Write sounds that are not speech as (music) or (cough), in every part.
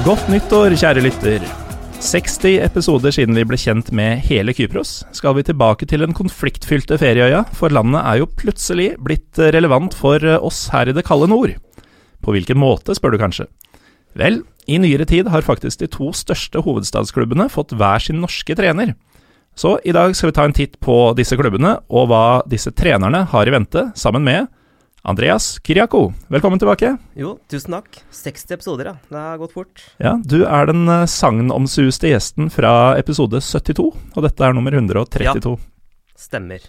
Godt nyttår, kjære lytter. 60 episoder siden vi ble kjent med hele Kypros, skal vi tilbake til den konfliktfylte ferieøya, for landet er jo plutselig blitt relevant for oss her i det kalde nord. På hvilken måte, spør du kanskje? Vel, i nyere tid har faktisk de to største hovedstadsklubbene fått hver sin norske trener. Så i dag skal vi ta en titt på disse klubbene, og hva disse trenerne har i vente, sammen med Andreas Kiriako, velkommen tilbake. Jo, tusen takk. 60 episoder, ja. Det har gått fort. Ja, Du er den uh, sagnomsuste gjesten fra episode 72, og dette er nummer 132. Ja, stemmer.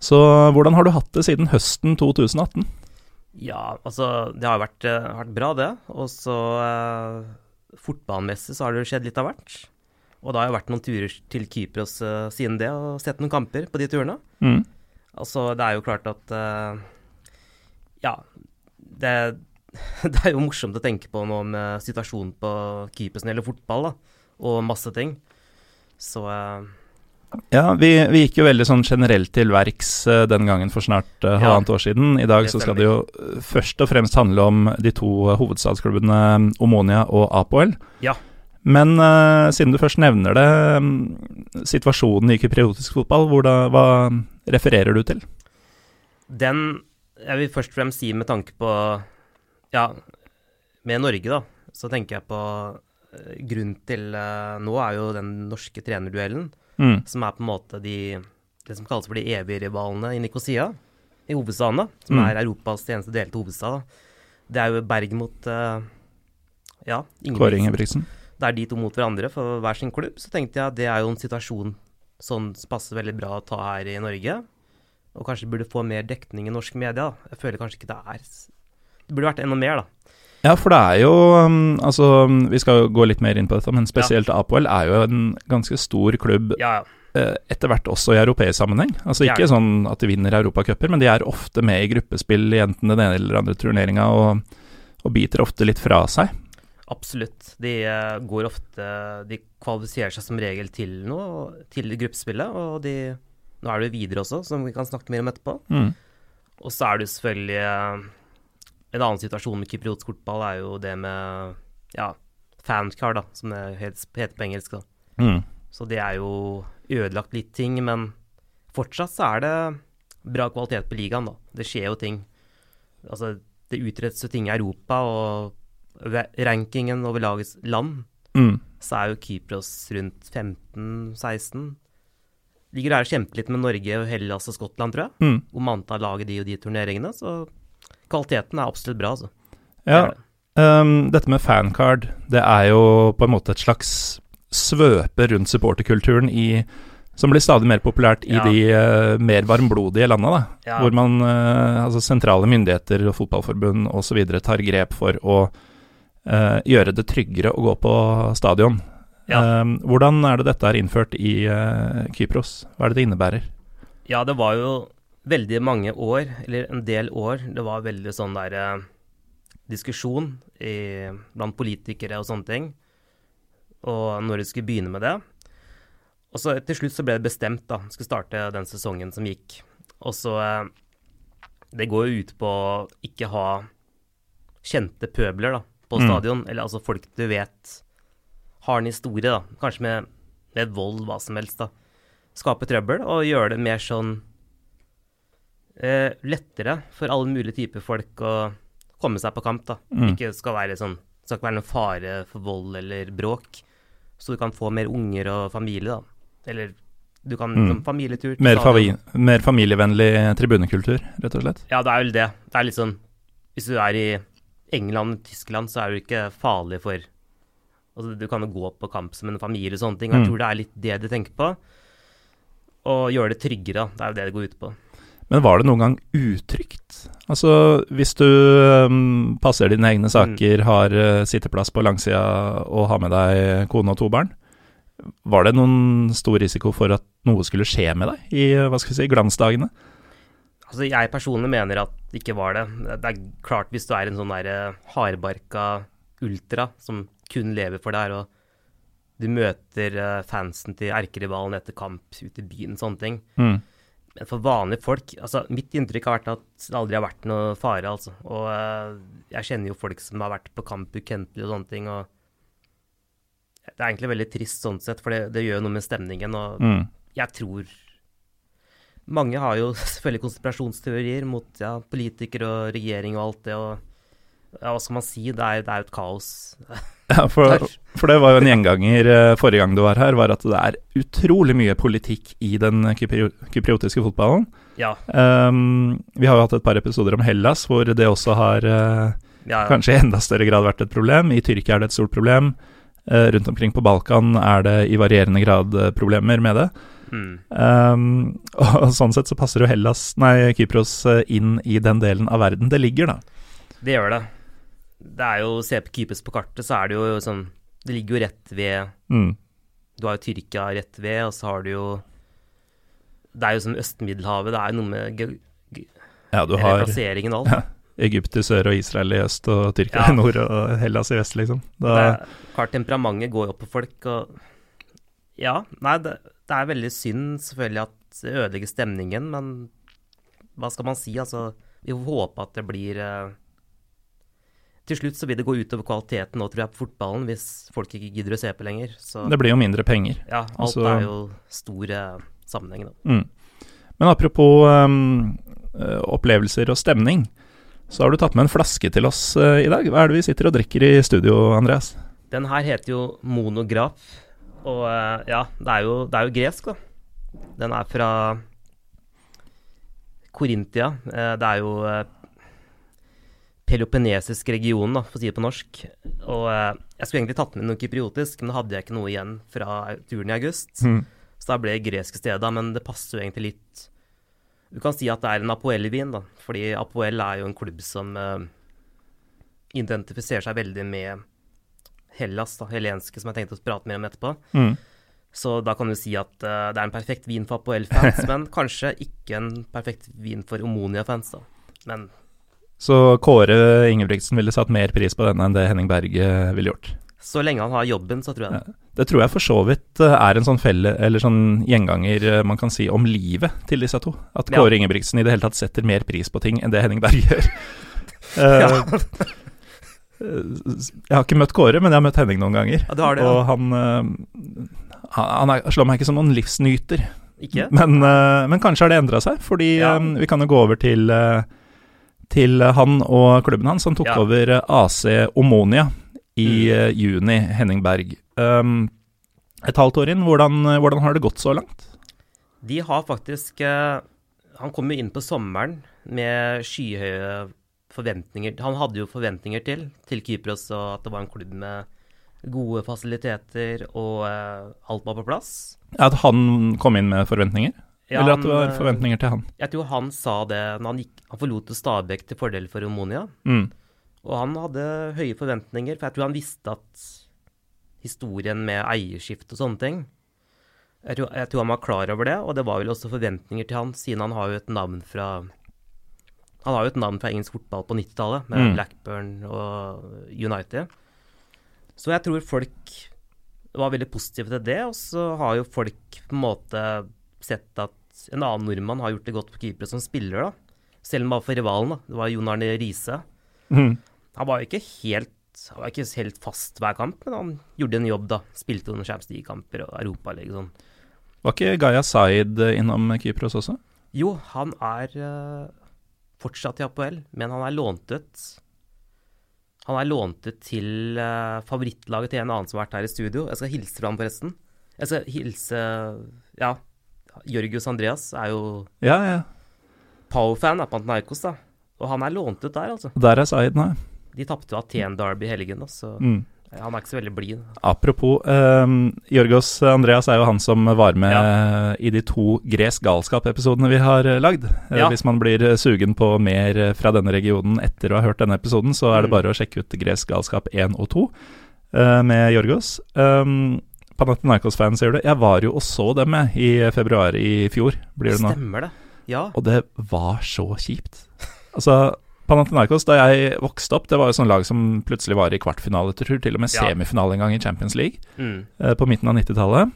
Så hvordan har du hatt det siden høsten 2018? Ja, altså Det har vært, uh, vært bra, det. Og så eh, Fotballmessig så har det jo skjedd litt av hvert. Og det har jo vært noen turer til Kypros eh, siden det, og sett noen kamper på de turene. Mm. Altså, det er jo klart at uh, ja, det, (laughs) det, er jo morsomt å tenke på nå med situasjonen på keepersen eller fotball, da, og masse ting. Så uh, ja, vi, vi, gikk jo veldig sånn generelt til verks uh, den gangen for snart uh, halvannet ja, år siden. I dag så skal det jo først og fremst handle om de to hovedstadsklubbene Omonia og Apoel. Ja. Men uh, siden du først nevner det, um, situasjonen i kypriotisk fotball, da, hva refererer du til? Den jeg vil først og fremst si med tanke på Ja, med Norge, da, så tenker jeg på uh, Grunnen til uh, nå er jo den norske trenerduellen, mm. som er på en måte de det som kalles for de evige rivalene i Nikosia, i hovedstaden, da, som mm. er Europas eneste delte hovedstad. Da. Det er jo Berg mot ja, ja, Kåre Ingebrigtsen. Det er de to mot hverandre for hver sin klubb. Så tenkte jeg det er jo en situasjon som passer veldig bra å ta her i Norge og kanskje burde få mer dekning i norsk media. Jeg føler kanskje ikke det er Det burde vært enda mer, da. Ja, for det er jo um, Altså, vi skal gå litt mer inn på dette, men spesielt ja. Apoel er jo en ganske stor klubb. Ja, ja. Eh, etter hvert også i europeisk sammenheng. Altså Ikke sånn at de vinner europacuper, men de er ofte med i gruppespill i enten den ene eller andre turneringa og, og biter ofte litt fra seg. Absolutt. De uh, går ofte De kvalifiserer seg som regel til noe, til gruppespillet, og de nå er det videre også, som vi kan snakke mer om etterpå. Mm. Og så er det selvfølgelig eh, En annen situasjon med kypriotisk fotball er jo det med ja, fancar, da, som det heter på engelsk. da. Mm. Så det er jo ødelagt litt ting, men fortsatt så er det bra kvalitet på ligaen, da. Det skjer jo ting. Altså, det utrettes jo ting i Europa, og rankingen over lagets land, mm. så er jo Kypros rundt 15-16 ligger der og kjemper litt med Norge, og Hellas og Skottland, tror jeg. Mm. Om antall lag i de og de turneringene. Så kvaliteten er absolutt bra, altså. Ja. Um, dette med fancard, det er jo på en måte et slags svøpe rundt supporterkulturen i som blir stadig mer populært i ja. de uh, mer varmblodige landene. Da, ja. Hvor man, uh, altså sentrale myndigheter og fotballforbund osv. tar grep for å uh, gjøre det tryggere å gå på stadion. Ja. Um, hvordan er det dette er innført i uh, Kypros? Hva er det det innebærer? Ja, det var jo veldig mange år, eller en del år, det var veldig sånn der uh, diskusjon i, blant politikere og sånne ting, og når de skulle begynne med det. Og så til slutt så ble det bestemt, da, skulle starte den sesongen som gikk. Og så uh, Det går jo ut på å ikke ha kjente pøbler da, på mm. stadion, eller altså folk du vet har en historie, da, kanskje med, med vold, hva som helst, da, skape trøbbel og gjøre det mer sånn eh, lettere for alle mulige typer folk å komme seg på kamp, da. Mm. Ikke skal være sånn skal ikke være noen fare for vold eller bråk. Så du kan få mer unger og familie, da. Eller du kan mm. familietur mer, famili mer, familievennlig tribunekultur, rett og slett? Ja, det er vel det. Det er litt sånn Hvis du er i England, Tyskland, så er du ikke farlig for Altså, du kan jo gå på kamp som en familie og sånne ting. Jeg mm. tror det er litt det de tenker på. Og gjøre det tryggere, det er jo det det går ut på. Men var det noen gang utrygt? Altså, hvis du um, passer dine egne saker, mm. har uh, sitteplass på langsida og har med deg kone og to barn, var det noen stor risiko for at noe skulle skje med deg i hva skal vi si, glansdagene? Altså, jeg personlig mener at det ikke var det. Det er klart hvis du er en sånn der uh, hardbarka ultra som kun lever for det her. og du møter uh, fansen til erkerivalen etter kamp ute i byen, sånne ting. Mm. Men for vanlige folk altså Mitt inntrykk har vært at det aldri har vært noe fare, altså. Og uh, jeg kjenner jo folk som har vært på kamp ukentlig og sånne ting. og det er egentlig veldig trist sånn sett, for det, det gjør noe med stemningen. Og Mm. jeg tror Mange har jo (laughs) selvfølgelig konspirasjonsteorier mot ja, politikere og regjering og alt det. og ja, Hva skal man si? Det er, det er jo et kaos. (laughs) Ja, for, for det var jo en gjenganger eh, forrige gang du var her, var at det er utrolig mye politikk i den kyprio kypriotiske fotballen. Ja. Um, vi har jo hatt et par episoder om Hellas, hvor det også har uh, ja kanskje i enda større grad vært et problem. I Tyrkia er det et stort problem. Uh, rundt omkring på Balkan er det i varierende grad problemer med det. mm, (laughs) Um, og sånn sett så passer jo Hellas, nei, Kypros inn i den delen av verden det ligger, da. det gjør det. Det er jo, Se på Kypros på kartet, så er det jo sånn Det ligger jo rett ved Mm. Du har jo Tyrkia rett ved, og så har du jo Det er jo som Øst-Middelhavet. Det er jo noe med ge- Ja, du har plasseringen alt. (laughs) Ja. Egypt i sør og Israel i øst og Tyrkia Ja. i nord og Hellas i vest, liksom. Det Da, er, klart temperamentet går opp på folk, og Ja, nei, det, det er veldig synd selvfølgelig at det ødelegger stemningen, men hva skal man si? Altså, vi får håpe at det blir eh, Til slutt så vil det gå utover kvaliteten nå, tror jeg, på fotballen, hvis folk ikke gidder å se på lenger. Så det blir jo mindre penger. ja, alt altså- er jo stor eh, sammenheng, da. Mm. Men apropos um, opplevelser og stemning, så har du tatt med en flaske til oss uh, i dag. Hva er det vi sitter og drikker i studio, Andreas? Den her heter jo monograf, og uh, ja, det er jo, det er jo gresk, da. Den er fra Korintia. Det er jo peloponnesisk region, da, for å si det på norsk. Og eh, jeg skulle egentlig tatt med noe kypriotisk, men da hadde jeg ikke noe igjen fra turen i august. Mm. Så da ble det gresk i stedet, men det passer jo egentlig litt Du kan si at det er en Apoel-vin, da, fordi Apoel er jo en klubb som eh, identifiserer seg veldig med Hellas, da, helenske, som jeg tenkte å prate mer om etterpå. Mm. Så da kan du si at eh, det er en perfekt vin for Apoel-fans, (laughs) men kanskje ikke en perfekt vin for Omonia-fans, da. Men Så Kåre Ingebrigtsen ville satt mer pris på denne enn det Henning Berg eh, ville gjort. så lenge han har jobben, så tror jeg det. Det tror jeg for så vidt eh, er en sånn felle, eller sånn gjenganger eh, man kan si om livet til disse to. At Ja. Kåre Ingebrigtsen i det hele tatt setter mer pris på ting enn det Henning Berg (laughs) gjør. uh, Jeg har ikke møtt Kåre, men jeg har møtt Henning noen ganger. Ja, det, Og han, uh, han, er, slår meg ikke som noen livsnyter. Ikke? Men, uh, men kanskje har det endra seg, fordi Ja. vi kan jo gå over til, til han og klubben hans, som tok Ja. over AC Omonia i Mm. eh, juni, Henning Berg. Um, et halvt år inn, hvordan, hvordan har det gått så langt? De har faktisk uh, Han kom jo inn på sommeren med skyhøye forventninger. Han hadde jo forventninger til, til Kypros, og at det var en klubb med gode fasiliteter, og uh, alt var på plass. At han kom inn med forventninger? Ja, eller at det var eh, forventninger til han? Jeg tror han sa det når han, gikk, han forlot Stabæk til fordel for Omonia. Mm. Og han hadde høye forventninger, for jeg tror han visste at historien med eierskift og sånne ting jeg tror, jeg tror han var klar over det, og det var vel også forventninger til han, siden han har jo et navn fra Han har jo et navn fra engelsk fotball på 90-tallet, med Mm. Blackburn og United. Så jeg tror folk var veldig positive til det, og så har jo folk på en måte sett at en annen nordmann har gjort det godt på keepere som spiller, da. Selv om var for rivalen, da. Det var Jon Arne Riise. Mm. Han var jo ikke helt han var ikke helt fast hver kamp, men han gjorde en jobb, da. Spilte noen Champions League-kamper og Europaliga og sånn. Var ikke Gaia Zaid eh, innom Kypros også? Jo, han er eh, fortsatt i APL, men han er lånt ut. Han er lånt ut til eh, favorittlaget til en annen som har vært her i studio. Jeg skal hilse fra ham, forresten. Jeg skal hilse Ja, Jørgus Andreas er jo Ja, ja. Power-fan av Pantanaikos, da. Og han er lånt ut der, altså. Der er Zaid nei. De tapte Aten Derby i helgen, da, så Mm. han er ikke så veldig blid. Apropos, eh, Jorgos Andreas er jo han som var med i de to Gresk galskap-episodene vi har eh, lagd. Eh, Ja. Hvis man blir eh, sugen på mer eh, fra denne regionen etter å ha hørt denne episoden, så er det Mm. bare å sjekke ut Gresk galskap 1 og 2 eh, med Jorgos. Um, Panathinaikos-fan, sier det. Jeg var jo og så dem jeg, i februar i fjor, blir det nå. Stemmer det. Ja. Og det var så kjipt. Altså, Panathinaikos, da jeg vokste opp, det var jo sånn lag som plutselig var i kvartfinale, tror til og med Ja. semifinale en gang i Champions League Mm. eh, på midten av 90-tallet.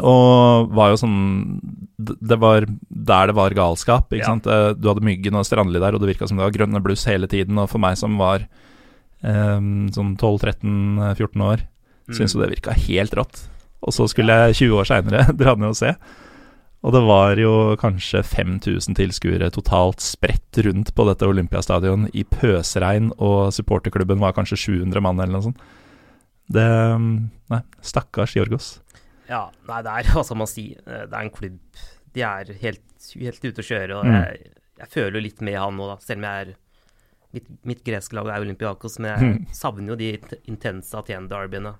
Og var jo sånn Det var der det var galskap, ikke Ja. sant. Eh, Du hadde Myggen og Strandli der, og det virka som det var grønne bluss hele tiden. Og for meg som var eh, sånn 12-13-14 år, Syns jo det virka helt rått. Og så skulle jeg 20 år seinere (laughs) dra ned og se. Og det var jo kanskje 5000 tilskuere totalt spredt rundt på dette Olympiastadion i pøsregn, og supporterklubben var kanskje 700 mann eller noe sånt. Det Nei, stakkars Jorgos. Ja, nei, det er (laughs) hva skal man si. Eh, det er en klubb De er helt, helt ute å kjøre. Og Mm. jeg, jeg føler jo litt med han nå, da. Selv om jeg er Mitt, mitt greske lag er Olympiakos, men jeg Mm. (laughs) savner jo de intense Aten-derbyene.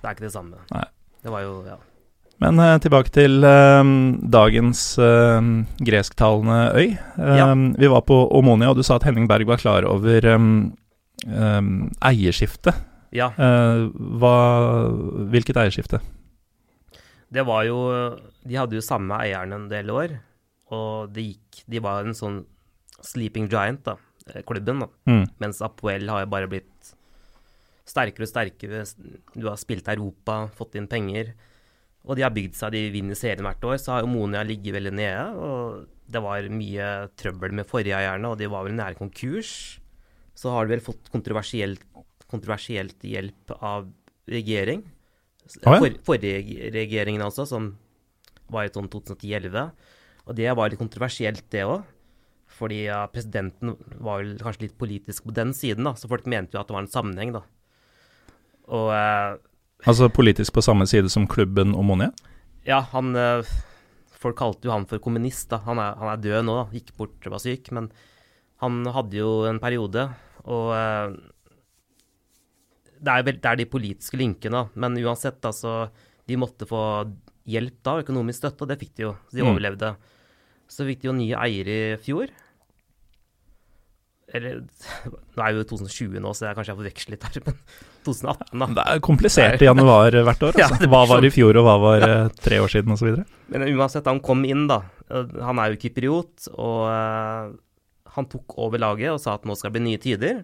Det er ikke det samme. Nei. Det var jo Ja. Men uh, tilbake til uh, dagens uh, gresktalende øy. Ja. Vi var på Omonia, og du sa at Henning Berg var klar over um, um, eierskiftet. ja. Hva, hvilket eierskifte? Det var jo De hadde jo samme eieren en del år, og det gikk De var en sånn sleeping giant, da, klubben, da. Mm. Mens Apoel har jo bare blitt sterkere og sterkere. Du har spilt Europa, fått inn penger. Og de har bygd seg, de vinner serien hvert år. Så har jo Monia ligget veldig nede. Og det var mye trøbbel med forrige eierne, og de var vel nære konkurs. Så har de vel fått kontroversielt, kontroversielt hjelp av regjering. For, forrige regjeringen altså, som var i sånn 2010-2011. Og det var litt kontroversielt, det òg. Fordi ja, presidenten var vel kanskje litt politisk på den siden, da, så folk mente jo at det var en sammenheng, da. Og eh, Altså politisk på samme side som klubben og Omonia? ja, han eh, Folk kalte jo han for kommunist, da. Han er, han er død nå, da. Gikk bort, var syk. Men han hadde jo en periode, og eh, det, er vel, det er de politiske linkene, da. Men uansett, altså De måtte få hjelp da, økonomisk støtte, og det fikk de jo. Så de Mm. overlevde. Så fikk de jo nye eiere i fjor. Eller (laughs) Nå er jo 2020 nå, så jeg kanskje jeg forveksler litt her, men (laughs) 2018, da. Det er komplisert i januar hvert år. (laughs) Altså. Hva var sånn. i fjor, og hva var eh, tre år siden, osv.? Men uansett, han kom inn, da. Han er jo kypriot, og eh, han tok over laget og sa at nå skal det bli nye tider.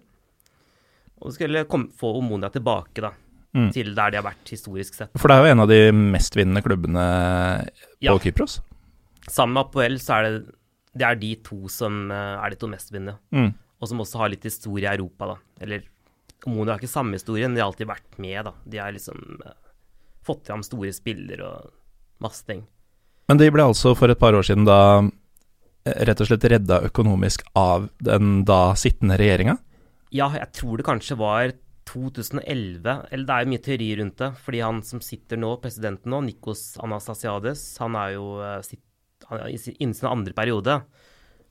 Og skulle komme, få Omonia tilbake, da. Mm. Til der de har vært historisk sett. For det er jo en av de mestvinnende klubbene på Ja. Kypros. Sammen med Apoel så er det det er de to som eh, er de to mestvinnende. Mm. Og som også har litt historie i Europa, da. Eller Omonia har ikke samme historie, men de har alltid vært med, da. De har liksom eh, fått fram store spiller og masse ting. Men de ble altså for et par år siden da eh, rett og slett redda økonomisk av den da sittende regjeringa. Ja, jeg tror det kanskje var 2011, eller det er jo mye teori rundt det. Fordi han som sitter nå, presidenten nå, Nikos Anastasiades, han er jo eh, sitt, han er i innen sin andre periode.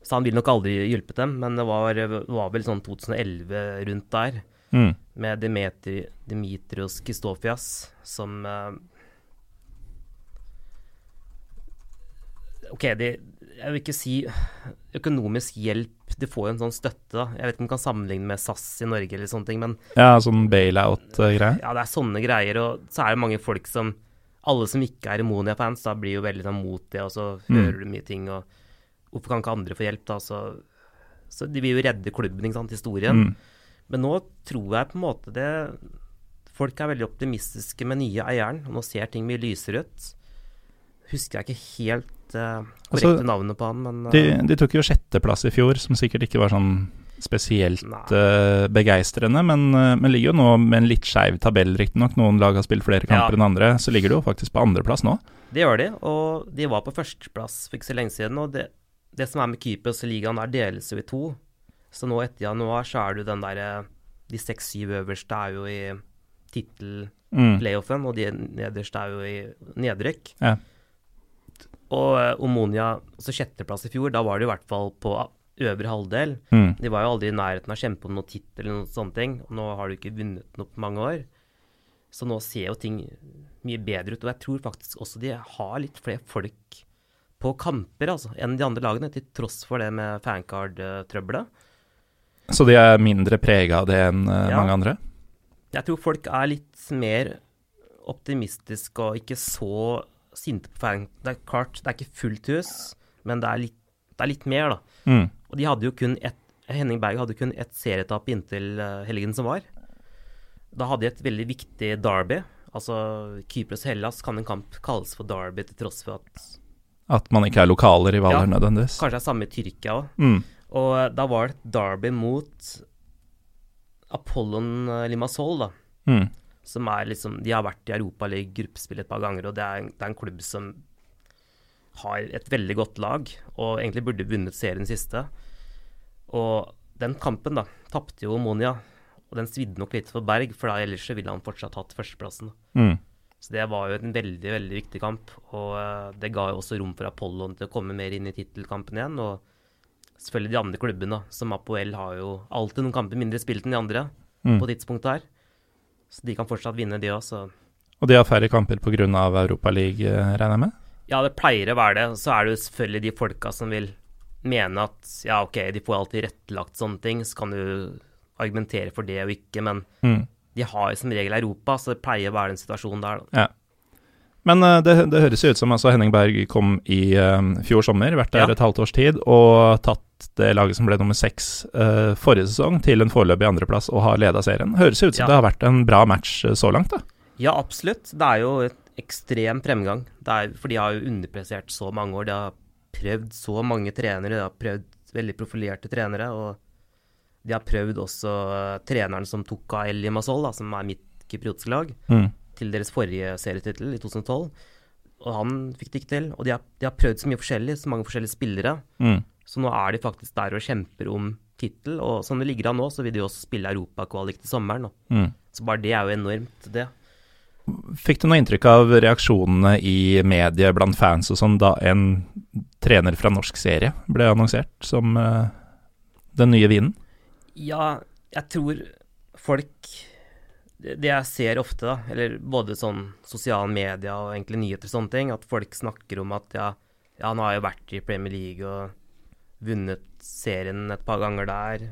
Så han vil nok aldri hjulpet dem, men det var, var vel sånn 2011 rundt der. Mm. Med Dimitri, Dimitrios Kristofias som uh, OK, de, jeg vil ikke si økonomisk hjelp. De får jo en sånn støtte, da. Jeg vet ikke om man kan sammenligne med SAS i Norge eller sånne ting, men Ja, sånn bailout-greie. ja, det er sånne greier. Og så er det mange folk som Alle som ikke er Monia-fans, da blir jo veldig sånn mot det, og så Mm. hører du mye ting, og hvorfor kan ikke andre få hjelp, da? Så, så de vil jo redde klubben, ikke sant, historien. Mm. Men nå tror jeg på en måte det Folk er veldig optimistiske med nye eieren, nå ser ting mye lysere ut. Husker jeg ikke helt uh, korrekte Altså, navnet på han, men De, eh, de tok jo sjetteplass i fjor, som sikkert ikke var sånn spesielt uh, begeistrende, men, uh, men ligger jo nå med en litt skeiv tabell, riktignok. Noen lag har spilt flere kamper Ja. enn andre, så ligger det jo faktisk på andreplass nå. Det gjør de, og de var på førsteplass for ikke så lenge siden. Og det, det som er med Kypros-ligaen, er deles jo i to. Så nå etter januar så er det jo den derre De seks-syv øverste er jo i tittel-playoffen, Mm. og de nederste er jo i nedrykk. Ja. Og eh, Omonia, altså sjetteplass i fjor, da var det i hvert fall på øvre halvdel. Mm. De var jo aldri i nærheten av å kjempe om noen tittel eller noen sånne ting. Og nå har de ikke vunnet noe på mange år. Så nå ser jo ting mye bedre ut. Og jeg tror faktisk også de har litt flere folk på kamper altså, enn de andre lagene, til tross for det med fancard-trøbbelet. Så de er mindre prega av det enn eh, Ja. mange andre? Jeg tror folk er litt mer optimistiske og ikke så sinte på fancard. Det er klart, det er ikke fullt hus, men det er litt, det er litt mer, da. Mm. Og de hadde jo kun ett Henning Berg hadde kun ett serietap inntil eh, helgen som var. Da hadde de et veldig viktig derby. Altså Kypros-Hellas kan en kamp kalles for derby til tross for at At man ikke er lokale rivaler Ja. nødvendigvis. Kanskje det er samme i Tyrkia òg. Mm. Og da var det et derby mot Apollon eh, Limassol, da. Mm. som er liksom De har vært i Europaligaen gruppespill et par ganger, og det er, det er, en klubb som har et veldig godt lag, og egentlig burde vunnet serien siste. Og den kampen, da, tapte jo Monia, og den svidde nok litt for Berg, for da ellers ville han fortsatt hatt førsteplassen. Mm. Så det var jo en veldig, veldig viktig kamp, og uh, det ga jo også rom for Apollon til å komme mer inn i tittelkampen igjen. og selvfølgelig de andre klubbene, som Apoel har jo alltid noen kamper mindre spilt enn de andre mm. på tidspunktet her. Så de kan fortsatt vinne, de òg, Og de har færre kamper pga. Europaligaen, eh, regner jeg med? Ja, det pleier å være det. Så er det jo selvfølgelig de folka som vil mene at ja, ok, de får alltid rettlagt sånne ting, så kan du argumentere for det og ikke, men mm. De har som regel Europa, så det pleier å være den situasjonen der, da. Ja. Men uh, det, det, høres jo ut som altså Henning Berg kom i uh, fjor sommer, vært der ja. et halvt års tid, og tatt det laget som ble nummer seks uh, forrige sesong, til en foreløpig andreplass og har leda serien. Høres ut som ja. det har vært en bra match uh, så langt, da? Ja, absolutt. Det er jo et ekstrem fremgang. Er, for de har jo underpressert så mange år. De har prøvd så mange trenere, de har prøvd veldig profilerte trenere. Og de har prøvd også uh, treneren som tok av El Limassol, da, som er mitt kypriotiske lag, mm. til deres forrige serietittel i 2012. Og han fikk det ikke til. Og de har, de har prøvd så mye forskjellig, så mange forskjellige spillere. Mm. Så nå er de faktisk der og kjemper om tittel. Og som det ligger an nå, så vil de også spille europakvalik til sommeren. Mm. Så bare det er jo enormt, det. Fikk du noe inntrykk av reaksjonene i mediet blant fans og sånn da en trener fra norsk serie ble annonsert som uh, den nye vinen? Ja, jeg tror folk Det jeg ser ofte, da, eller både sånn sosiale medier og egentlig nyheter og sånne ting, at folk snakker om at ja, ja han har jo vært i Premier League og vunnet serien et par ganger der.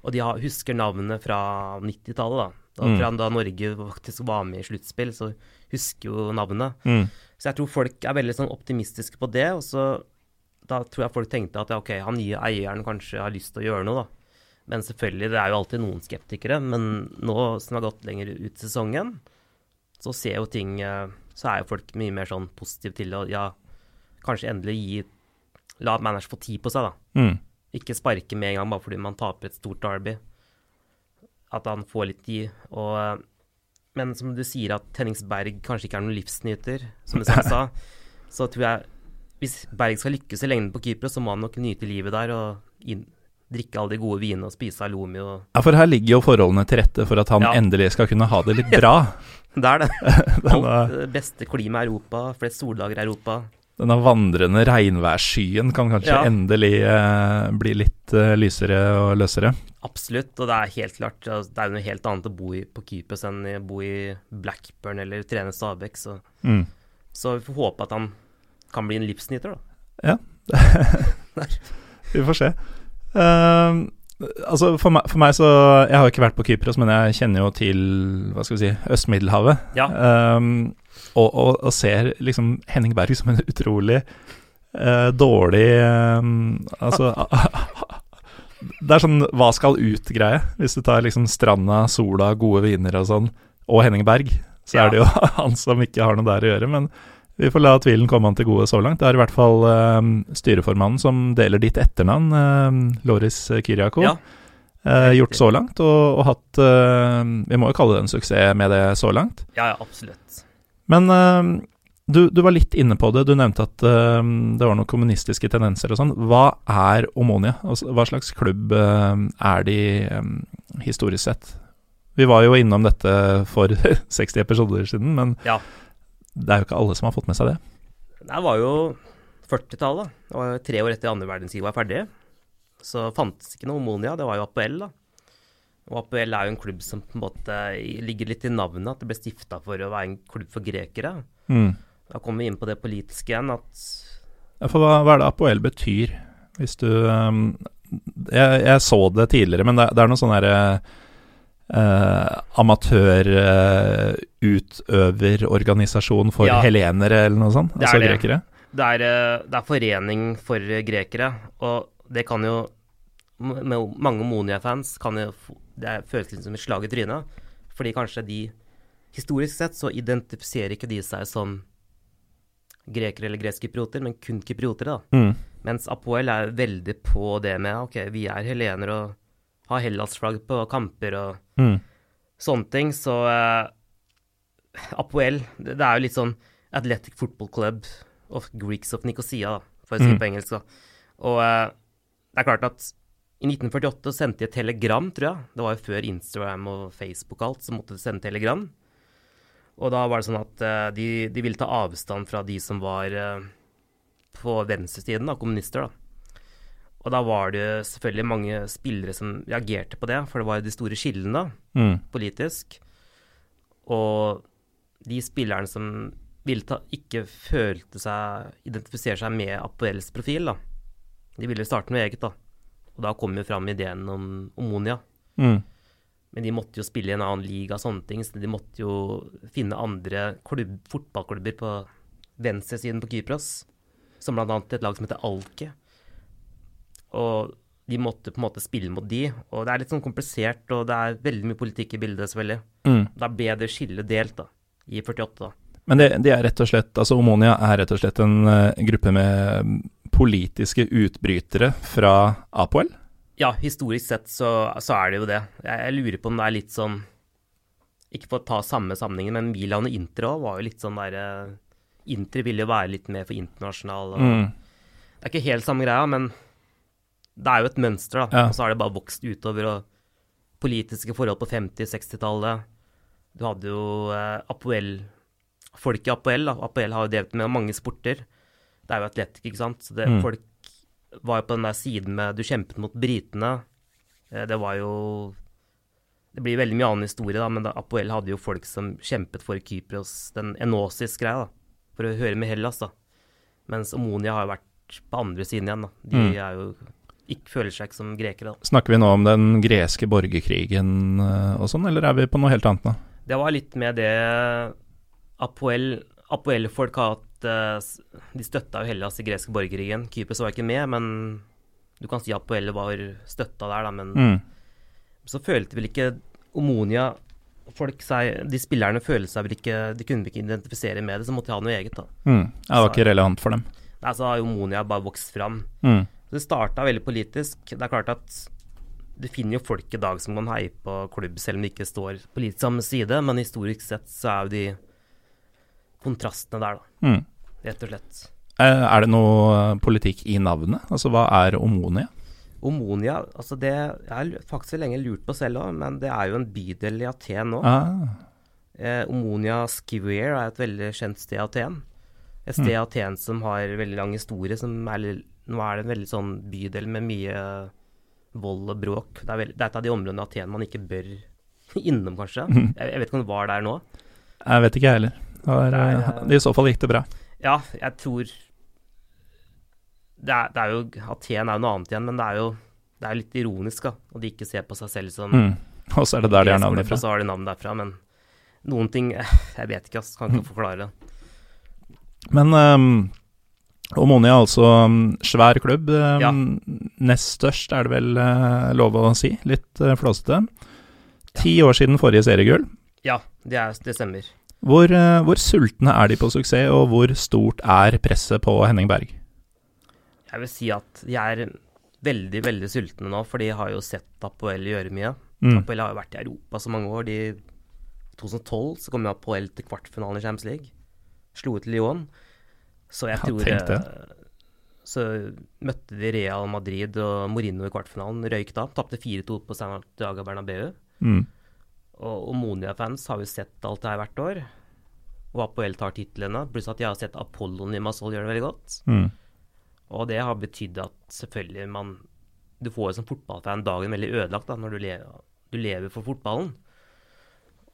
Og de har, husker navnet fra 90-tallet, da. Da, mm. da, Norge faktisk var med i sluttspill, så husker jo navnet. Mm. Så jeg tror folk er veldig sånn optimistiske på det. Og så da tror jeg folk tenkte at ja, OK, han nye eieren kanskje har lyst til å gjøre noe, da. Men selvfølgelig, det er jo alltid noen skeptikere. Men nå som det har gått lenger ut sesongen, så ser jo ting eh, Så er jo folk mye mer sånn positive til å ja, kanskje endelig gi la manager få tid på seg, da. Mm. Ikke sparke med en gang bare fordi man taper et stort derby. At han får litt tid. Og, eh, men som du sier, at Tenningsberg kanskje ikke er noen livsnyter, som du selv (laughs) sa, så tror jeg hvis Berg skal lykkes i lengden på Kypros, så må han nok nyte livet der og inn, drikke alle de gode vinene og spise halloumi og Ja, for her ligger jo forholdene til rette for at han ja. endelig skal kunne ha det litt (laughs) bra. det er det. (laughs) Alt beste klima i Europa, flest soldager i Europa. Denne vandrende regnværsskyen kan kanskje ja. endelig eh, bli litt eh, lysere og løsere? Absolutt, og det er helt klart Det er noe helt annet å bo i, på Kypros enn å bo i Blackburn eller trene Stabæk. Så. Mm. så vi får håpe at han kan bli en livsnyter, da. Ja. (laughs) vi får se. Uh, altså for meg, for meg, så Jeg har jo ikke vært på Kypros, men jeg kjenner jo til hva skal vi si, Øst-Middelhavet. Ja. Um, og, og, og, ser liksom Henning Berg som en (laughs) utrolig uh, dårlig um, Altså (laughs) (laughs) Det er sånn hva skal ut-greie. Hvis du tar liksom stranda, sola, gode viner og sånn, og Henning Berg, så ja. er det jo han som ikke har noe der å gjøre. Men vi får la tvilen komme han til gode så langt. Det er i hvert fall uh, styreformannen som deler ditt etternavn, uh, Loris Kyriako. Ja. Uh, gjort så langt, og, og hatt Vi må jo kalle det en suksess med det så langt. Ja, ja absolutt. Men uh, du, du, var litt inne på det. Du nevnte at uh, det var noen kommunistiske tendenser og sånn. Hva er Omonia? Altså, hva slags klubb er de historisk sett? Vi var jo innom dette for (laughs) 60 episoder siden, men ja. Det er jo ikke alle som har fått med seg det. Det var jo 40-tallet. Det var tre år etter andre verdenskrig var ferdig. Så fantes ikke noe Omonia. Det var jo APL, da. Og APL er jo en klubb som på en måte ligger litt i navnet, at det ble stifta for å være en klubb for grekere. Mm. Da kommer vi inn på det politiske igjen, at ja, For hva, hva, er det APL betyr, hvis du um, jeg, jeg, så det tidligere, men det, det er noe sånn herre uh, amatørutøverorganisasjon uh, for ja. helenere, eller noe sånt? Det altså det. grekere? Det er, uh, det er forening for grekere, og det kan jo mange Monia-fans kan jo det føles litt som et slag i trynet. Fordi kanskje de Historisk sett så identifiserer ikke de seg som grekere eller greske kyprioter, men kun kypriotere, da. Mm. Mens Apoel er veldig på det med OK, vi er helener og har Hellas-flagg på kamper og mm. sånne ting. Så uh, Apoel, det, det er jo litt sånn Athletic Football Club of Greeks of Nicosia, for å si det Mm. på engelsk. da. Og eh, det er klart at i 1948 sendte de et telegram, tror jeg. Det var jo før Instagram og Facebook og alt, så måtte de sende telegram. Og da var det sånn at eh, de, de ville ta avstand fra de som var eh, på venstresiden, da, kommunister, da. Og da var det selvfølgelig mange spillere som reagerte på det, for det var jo de store skillene da, Mm. politisk. Og de spillerne som ville ta, ikke følte seg identifisere seg med Apoels profil, da. De ville starte noe eget, da. Og da kom jo fram ideen om Omonia. Mm. Men de måtte jo spille i en annen liga og sånne ting, så de måtte jo finne andre klubb, fotballklubber på venstresiden på Kypros. Som annet et lag som heter Alke. Og de måtte på en måte spille mot de. Og det er litt sånn komplisert, og det er veldig mye politikk i bildet, selvfølgelig. Mm. Da ble det skillet delt, da. I 48, da. Men det, det er rett og slett Altså Omonia er rett og slett en uh, gruppe med politiske utbrytere fra Apoel? Ja, historisk sett så, så er det jo det. Jeg, jeg lurer på om det er litt sånn Ikke for å ta samme sammenhengen, men Milan og Inter òg var jo litt sånn derre Inter ville jo være litt mer for internasjonal og Mm. Det er ikke helt samme greia, men det er jo et mønster, da. Ja. Og så har det bare vokst utover. og Politiske forhold på 50-60-tallet. Du hadde jo eh, Apoel Folk i Apoel, da. Apoel har jo drevet med mange sporter. Det er jo atletikk, ikke sant. Så det, Mm. folk var jo på den der siden med Du kjempet mot britene. Eh, det var jo Det blir veldig mye annen historie, da, men da, Apoel hadde jo folk som kjempet for Kypros, den Enosis-greia, da. For å høre med Hellas, da. Mens Omonia har jo vært på andre siden igjen, da. De Mm. er jo ikke, føler seg ikke som grekere, da. Snakker vi nå om den greske borgerkrigen eh, og sånn, eller er vi på noe helt annet nå? Det var litt med det Apoel Apoel-folk har hatt eh, De støtta jo Hellas i greske borgerkrigen. Kypros var ikke med, men du kan si Apoel var støtta der, da. Men Mm. så følte vel ikke Omonia folk seg, De spillerne følte seg vel ikke De kunne ikke identifisere med det, så måtte de ha noe eget, da. Mm. Det var ikke relevant for dem. Nei, så har Omonia bare vokst fram. Mm. Så det starta veldig politisk. Det er klart at du finner jo folk i dag som kan heie på klubb, selv om de ikke står politisk samme side, men historisk sett så er jo de kontrastene der, da, Mm. rett og slett. Eh, Er det noe eh, politikk i navnet? Altså, hva er Omonia? Omonia, altså det Jeg har faktisk lenge lurt på selv òg, men det er jo en bydel i Aten nå. Ah. Eh, Omonia Square er et veldig kjent sted i Aten. Et sted i Aten som har veldig lang historie. Som er, litt- nå er det en veldig sånn bydel med mye vold og bråk. Det er, veld, det er et av de områdene i Aten man ikke bør (laughs) innom, kanskje. Jeg, jeg vet ikke om det var der nå. Jeg vet ikke, jeg heller. Det var, Nei, eh, jeg- I så fall gikk det bra. Ja, jeg tror det er, det er jo Aten er jo noe annet igjen, men det er jo det er litt ironisk da, at de ikke ser på seg selv som Mm. Og så er det der de har navnet Og fra. så har de navnet derfra, men noen ting eh, (laughs) Jeg vet ikke, ass. Kan ikke forklare. det. Men um, Omonia er altså um, svær klubb. Um, Ja. Nest størst er det vel eh, lov å si. Litt uh, flåsete. Ti år siden forrige seriegull. Ja, det, er, det stemmer. Hvor, eh, hvor sultne er de på suksess, og hvor stort er presset på Henning Berg? Jeg vil si at de er veldig, veldig sultne nå, for de har jo sett Apoel gjøre mye. Mm. Apoel har jo vært i Europa så mange år. I 2012 så kom jo Apoel til kvartfinalen i Champions League. Slo ut Lyon. Så jeg Ja, tror tenk det. eh, Så møtte de Real Madrid og Mourinho i kvartfinalen. Røyk da. Tapte 4-2 på Santiago Bernabeu. Mm. Og Monia fans har jo sett alt det her hvert år. Og Apoel tar titlene. Pluss at de har sett Apollon i Masol gjøre det veldig godt. Mm. Og det har betydd at selvfølgelig man Du får jo som fotballfan dagen veldig ødelagt da, når du, le, du lever for fotballen.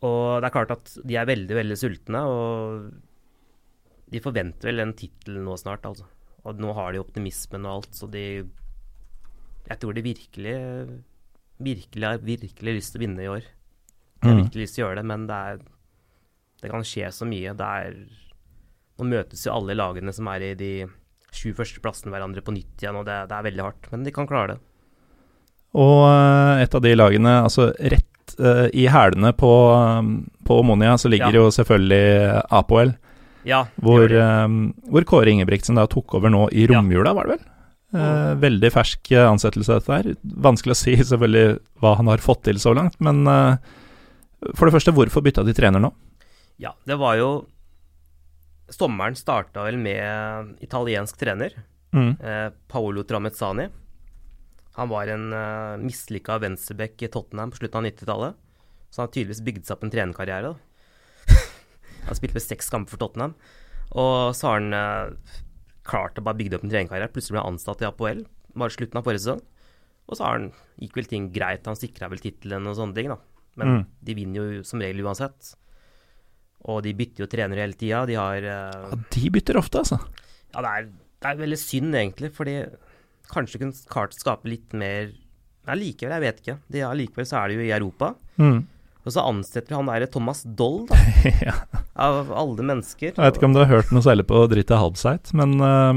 Og det er klart at de er veldig, veldig sultne, og de forventer vel en tittel nå snart, altså. Og nå har de optimismen og alt, så de Jeg tror de virkelig virkelig har virkelig lyst til å vinne i år. De har Mm. virkelig lyst til å gjøre det, men det er Det kan skje så mye. Det er Nå møtes jo alle lagene som er i de sju første plassene hverandre på nytt igjen, og det, det er veldig hardt. Men de kan klare det. Og eh, et av de lagene, altså rett uh, i hælene på, um, på Omonia, så ligger Ja. jo selvfølgelig Apoel. Ja, Hvor, gjør de. eh, hvor Kåre Ingebrigtsen da tok over nå i romjula, var det vel? Eh, veldig fersk eh, ansettelse, dette her. Vanskelig å si (laughs) selvfølgelig hva han har fått til så langt, men eh, for det første, hvorfor bytta de trener nå? Ja, det var jo Sommeren starta vel med italiensk trener, Mm. eh, Paolo Tramezzani. Han var en uh, mislykka venstreback i Tottenham på slutten av 90-tallet. Så han har tydeligvis bygd seg opp en trenerkarriere. da. Han spilte vel seks kamper for Tottenham. Og så har han eh, klart å bare bygge opp en trenerkarriere. Plutselig ble han ansatt i Apoel, bare slutten av forrige sesong. Og så har han, gikk vel ting greit. Han sikra vel tittelen og sånne ting, da. Men Mm. de vinner jo som regel uansett. Og de bytter jo trenere hele tida. De har eh, Ja, de bytter ofte, altså. Ja, det er, det er veldig synd, egentlig, fordi kanskje kunne klart å skape litt mer Nei, likevel, jeg vet ikke. De, ja, likevel så er det jo i Europa. Mm. Og så ansetter vi han derre Thomas Doll, da. (laughs) ja. Av alle mennesker. Jeg vet ikke om du har hørt noe særlig på Drita Halbseit, men uh,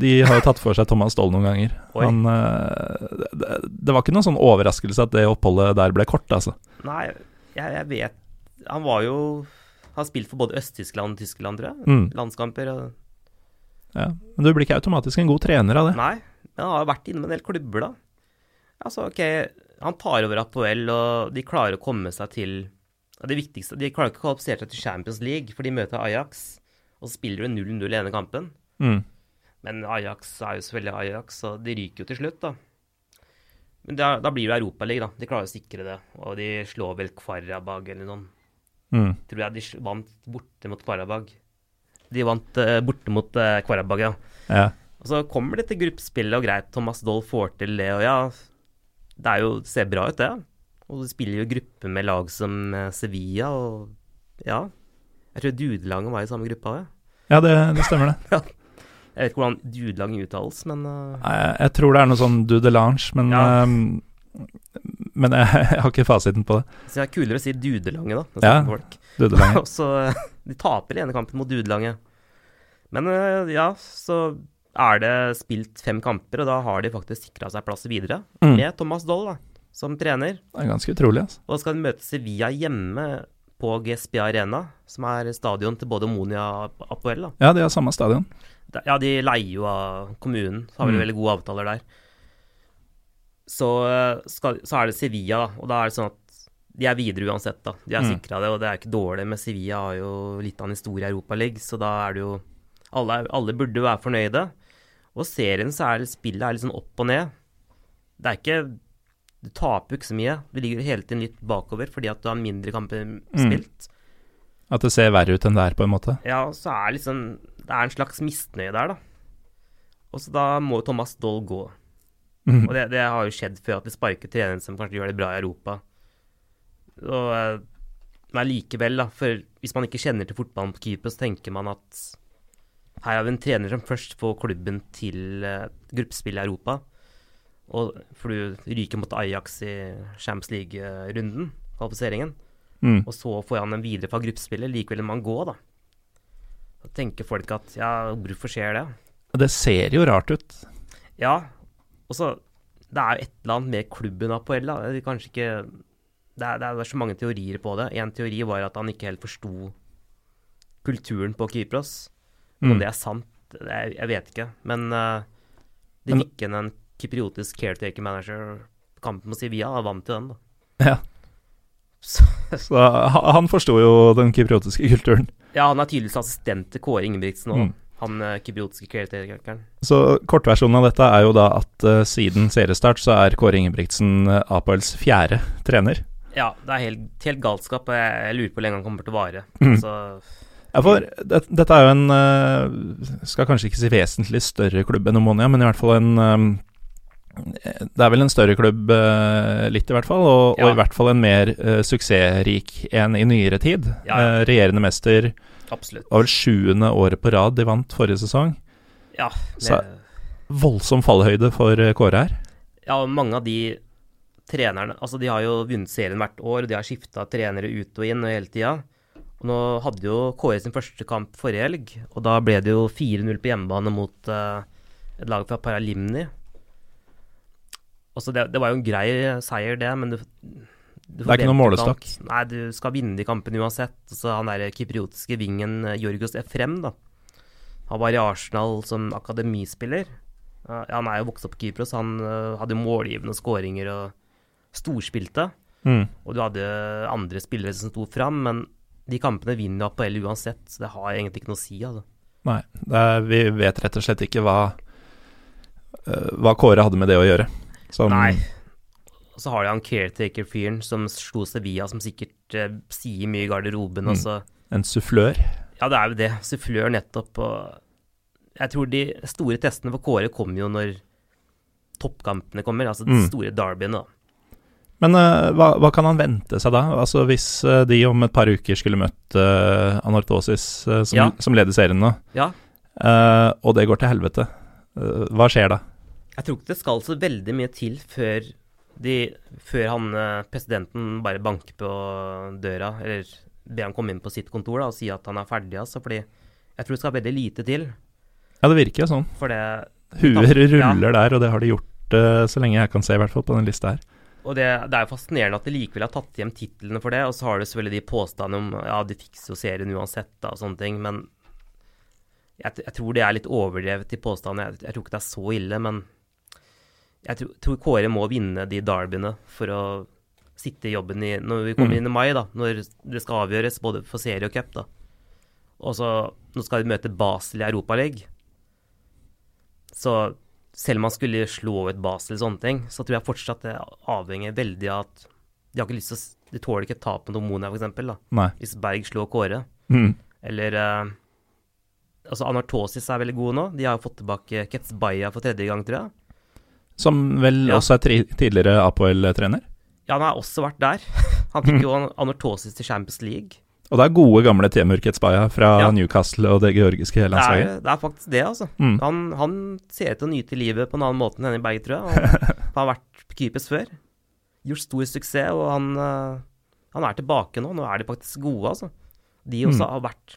de har jo tatt for seg Thomas Doll noen ganger. Han, uh, det, det var ikke noen sånn overraskelse at det oppholdet der ble kort, altså. Nei, jeg, jeg vet Han var jo Har spilt for både Øst-Tyskland og Tyskland, tror jeg. Mm. Landskamper. Og, Ja. Men du blir ikke automatisk en god trener av det. nei, men han har jo vært innom en del klubber, da. Altså, OK, han tar over Apoel, og de klarer å komme seg til Det viktigste De klarer ikke å kvalifisere seg til Champions League, for de møter Ajax. Og så spiller du 0-0 i ene kampen. Mm. Men Ajax er jo selvfølgelig Ajax, og de ryker jo til slutt, da. Men da, da blir det Europaliga, da. De klarer å sikre det. Og de slår vel Kvarabag eller noen. Mm. Tror jeg de vant borte mot Kvarabag. De vant uh, borte mot uh, Kvarabag, ja. Ja. Og så kommer det til gruppespillet, og greit, Thomas Doll får til det, og ja Det er jo, ser bra ut, det. Og de spiller jo i gruppe med lag som eh, Sevilla, og ja. Jeg tror Dudelange var i samme gruppa, det. ja, det, det stemmer, det. (laughs) Jeg vet ikke hvordan Dudelang uttales, men uh... Nei, Jeg, tror det er noe sånn Dudelange, men Ja. um, Men jeg, (laughs) jeg har ikke fasiten på det. Så det er kulere å si Dudelange, da. Ja. folk. Dudelange. (laughs) Og så De taper i ene kampen mot Dudelange. Men uh, ja, så er det spilt fem kamper, og da har de faktisk sikra seg plass videre. Mm. Med Thomas Doll da, som trener. Det er ganske utrolig, altså. Og da skal de møte Sevilla hjemme på GSB Arena, som er stadion til både Monia og Apoel. da. Ja, de har samme stadion. Ja, de leier jo av kommunen, så har vel Mm. veldig gode avtaler der. Så, eh, skal, så er det Sevilla, da, og da er det sånn at de er videre uansett, da. De er Mm. sikra det, og det er ikke dårlig, men Sevilla har jo litt av en historie i Europaligaen, så da er det jo alle, alle burde være fornøyde. Og serien så er spillet er litt sånn opp og ned. Det er ikke Du taper jo ikke så mye. Du ligger hele tiden litt bakover fordi at du har mindre kamper Mm. spilt. At det ser verre ut enn det er, på en måte. Ja, så er liksom Det er en slags misnøye der, da. Og så da må Thomas Doll gå. Mm. Og det, det har jo skjedd før at de sparker treneren som kanskje gjør det bra i Europa. Og eh, Men likevel, da, for hvis man ikke kjenner til fotballen på keeper, så tenker man at her har vi en trener som først får klubben til uh, gruppespill i Europa. Og for du ryker mot Ajax i Champions League-runden, kvalifiseringen. Mm. Og så får han en videre fra gruppespillet. Likevel må han gå, da. Så tenker folk at ja, hvorfor skjer det? Det ser jo rart ut. Ja, og så Det er jo et eller annet med klubben Apoel, da. Det er Kanskje ikke det er, det er så mange teorier på det. En teori var at han ikke helt forsto kulturen på Kypros. Om Mm. det er sant, det er, jeg vet ikke. Men uh, de Men- fikk inn en kypriotisk caretaker manager kampen mot Sevilla, er vant til den, da. Ja. Så, (laughs) Så han forsto jo den kypriotiske (laughs) kulturen. ja, han er tydeligvis assistent til Kåre Ingebrigtsen òg. Mm. han uh, kypriotiske caretakeren. Så kortversjonen av dette er jo da at uh, siden seriestart så er Kåre Ingebrigtsen uh, Apoels fjerde trener. Ja, det er helt, helt galskap, jeg, jeg lurer på hvor lenge han kommer til å vare. Mm. Så Ja, for det, dette er jo en eh, Skal kanskje ikke si vesentlig større klubb enn Omonia, men i hvert fall en eh, Det er vel en større klubb, eh, litt i hvert fall, og, og i hvert fall en mer suksessrik enn i nyere tid. Ja, ja. Regjerende mester absolutt. var vel sjuende året på rad de vant forrige sesong. Ja, Så- Voldsom fallhøyde for Kåre her. ja, og mange av de trenerne Altså, de har jo vunnet serien hvert år, de har skifta trenere ut og inn og hele tida. Og nå hadde jo Kåre sin første kamp forrige helg, og da ble det jo 4-0 på hjemmebane mot uh, et lag fra Paralimni. Også det, det var jo en grei seier, det, men du, du Det er ikke noe forventer målestokk. Nei, du skal vinne de kampene uansett. Så han der kypriotiske vingen eh, Jorgos Efrem, da. Han var i Arsenal som akademispiller. Ja, han er jo vokst opp på Kypros. Han uh, hadde målgivende skåringer og storspilte. Mm. Og du hadde andre spillere som sto fram, men de kampene vinner Apoel uansett, så det har egentlig ikke noe å si. Altså. Nei, er, vi vet rett og slett ikke hva, uh, hva Kåre hadde med det å gjøre. Som Nei. Og så har de han caretaker-fyren som slo Sevilla, som sikkert eh, sier mye i garderoben. Mm. En sufflør? Ja, det er jo det. Sufflør nettopp. Og jeg tror de store testene for Kåre kommer jo når toppkampene kommer, altså de mm. store derbyene. da. Men uh, hva, hva, kan han vente seg da? Altså Hvis uh, de om et par uker skulle møtt uh, Anortosis, som, ja. som, leder serien nå, ja. og det går til helvete, hva skjer da? Jeg tror ikke det skal så veldig mye til før, de, før han, presidenten bare banker på døra, eller ber han komme inn på sitt kontor da, og si at han er ferdig. Altså, fordi jeg tror det skal veldig lite til. Ja, det virker jo sånn. For det, Huer ruller ja. der, og det har de gjort så lenge jeg kan se, i hvert fall på den lista her. Og det, det, er jo fascinerende at de likevel har tatt hjem titlene for det. Og så har du selvfølgelig de påstandene om ja, de fikser jo serien uansett da, og sånne ting. Men jeg, jeg, tror det er litt overdrevet i påstandene. Jeg, jeg, tror ikke det er så ille, men jeg tror, tror Kåre må vinne de derbyene for å sitte i jobben i, når vi kommer mm. inn i mai, da, når det skal avgjøres både for serie og cup. da. Og så Nå skal de møte Basel i Europaligaen. Så selv om man skulle slå ut Basel eller sånne ting, så tror jeg fortsatt det avhenger veldig av at de har ikke lyst til å De tåler ikke tap mot Omonia, f.eks. Hvis Berg slår Kåre. Mm. Eller uh, Altså, Anartosis er veldig gode nå. De har jo fått tilbake Ketsbaya for tredje gang, tror jeg. Som vel ja. også er tidligere APL-trener? Ja, han har også vært der. Han fikk (laughs) jo Anartosis til Champions League. Og det er gode, gamle Temur Ketsbaya fra ja. Newcastle og det georgiske landslaget. Det, det er, faktisk det, altså. Mm. Han, han, ser ut til å nyte livet på en annen måte enn denne Berg, tror jeg. (laughs) Han, har vært keepers før. Gjort stor suksess, og han, uh, han, er tilbake nå. Nå er de faktisk gode, altså. De også mm. har vært